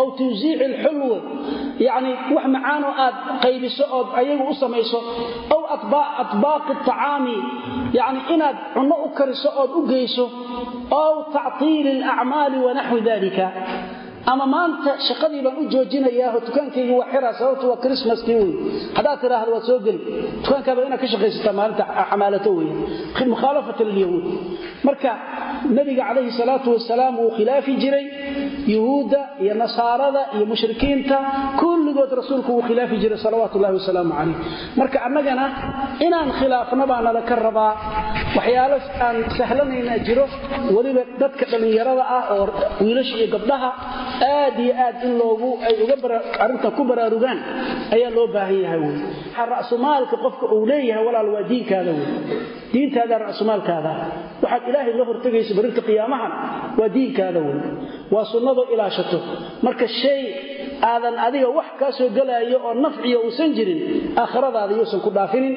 aw tawsiici alxulwi yacni wax macaanoo aad qaybiso ood ayagu u samayso aw atbaaqi acaami yacni inaad cunno u kariso ood u geyso aw tactiili alacmaali wanaxwi dalika ama maanta shaqadii baan u joojinayaa dukaankaygi waa xiraa sababtu waa krismaskii wey haddaad tidhaahdo waad soo geli. Dukaankaaba inaad ka shaqaysataa maalinta xamaalato wey mukhaalafatan lilyahuud marka nabiga calayhi salaatu wasalaam wuu khilaafi jiray yuhuudda iyo nasaarada iyo mushrikiinta kulligood rasuulku wuu khilaafi jiray salawaatu ullahi wasalaamu calayh. Marka annagana inaan khilaafno baa nala ka rabaa waxyaalo aan sahlanayna jiro weliba dadka dhallinyarada ah oo wiilasha iyo gabdhaha aad iyo aad in loogu ay uga arrintan ku baraarugaan ayaa loo baahan yahay wey ra'sumaalka qofka uu leeyahay walaal waa diinkaada wey diintaada ra'sumaalkaada waxaad ilaahay la hortegaysa barinta qiyaamahan waa diinkaada wey waa sunnadoo ilaashato. Marka shay aadan adiga wax kaa soo gelaayo oo nafciya uusan jirin aakhiradaada yuusan ku dhaafinin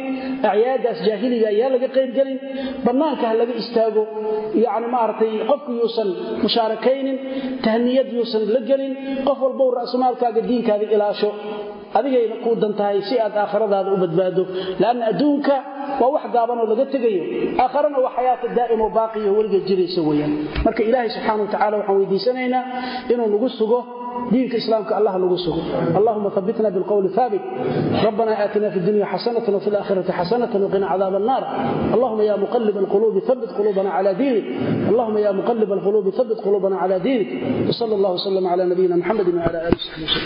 acyaadaas jaahiliga ayaa laga qaybgelin bannaanka ha laga istaago yacni maaragtay qofku yuusan musaarakaynin tahniyad yuusan la gelin qof walbow ra'sumaalkaaga diinkaada ilaasho adigayna kuu dan tahay si aad aakhiradaada u badbaado laanna adduunka waa wax gaabanoo laga tegayo aakharana waa xayaata daa'imo baaqiyo weligeed jiraysa weyaan marka ilaahay subxaana wa tacala waxaan weydiisanaynaa inuu nagu sugo دينك إسلامك الله نقصه اللهم ثبتنا بالقول ثابت ربنا آتنا في الدنيا حسنة وفي الآخرة حسنة وقنا عذاب النار اللهم يا مقلب القلوب ثبت قلوبنا على دينك اللهم يا مقلب القلوب ثبت قلوبنا على دينك وصلى الله وسلم على نبينا محمد وعلى آله وصحبه وسلم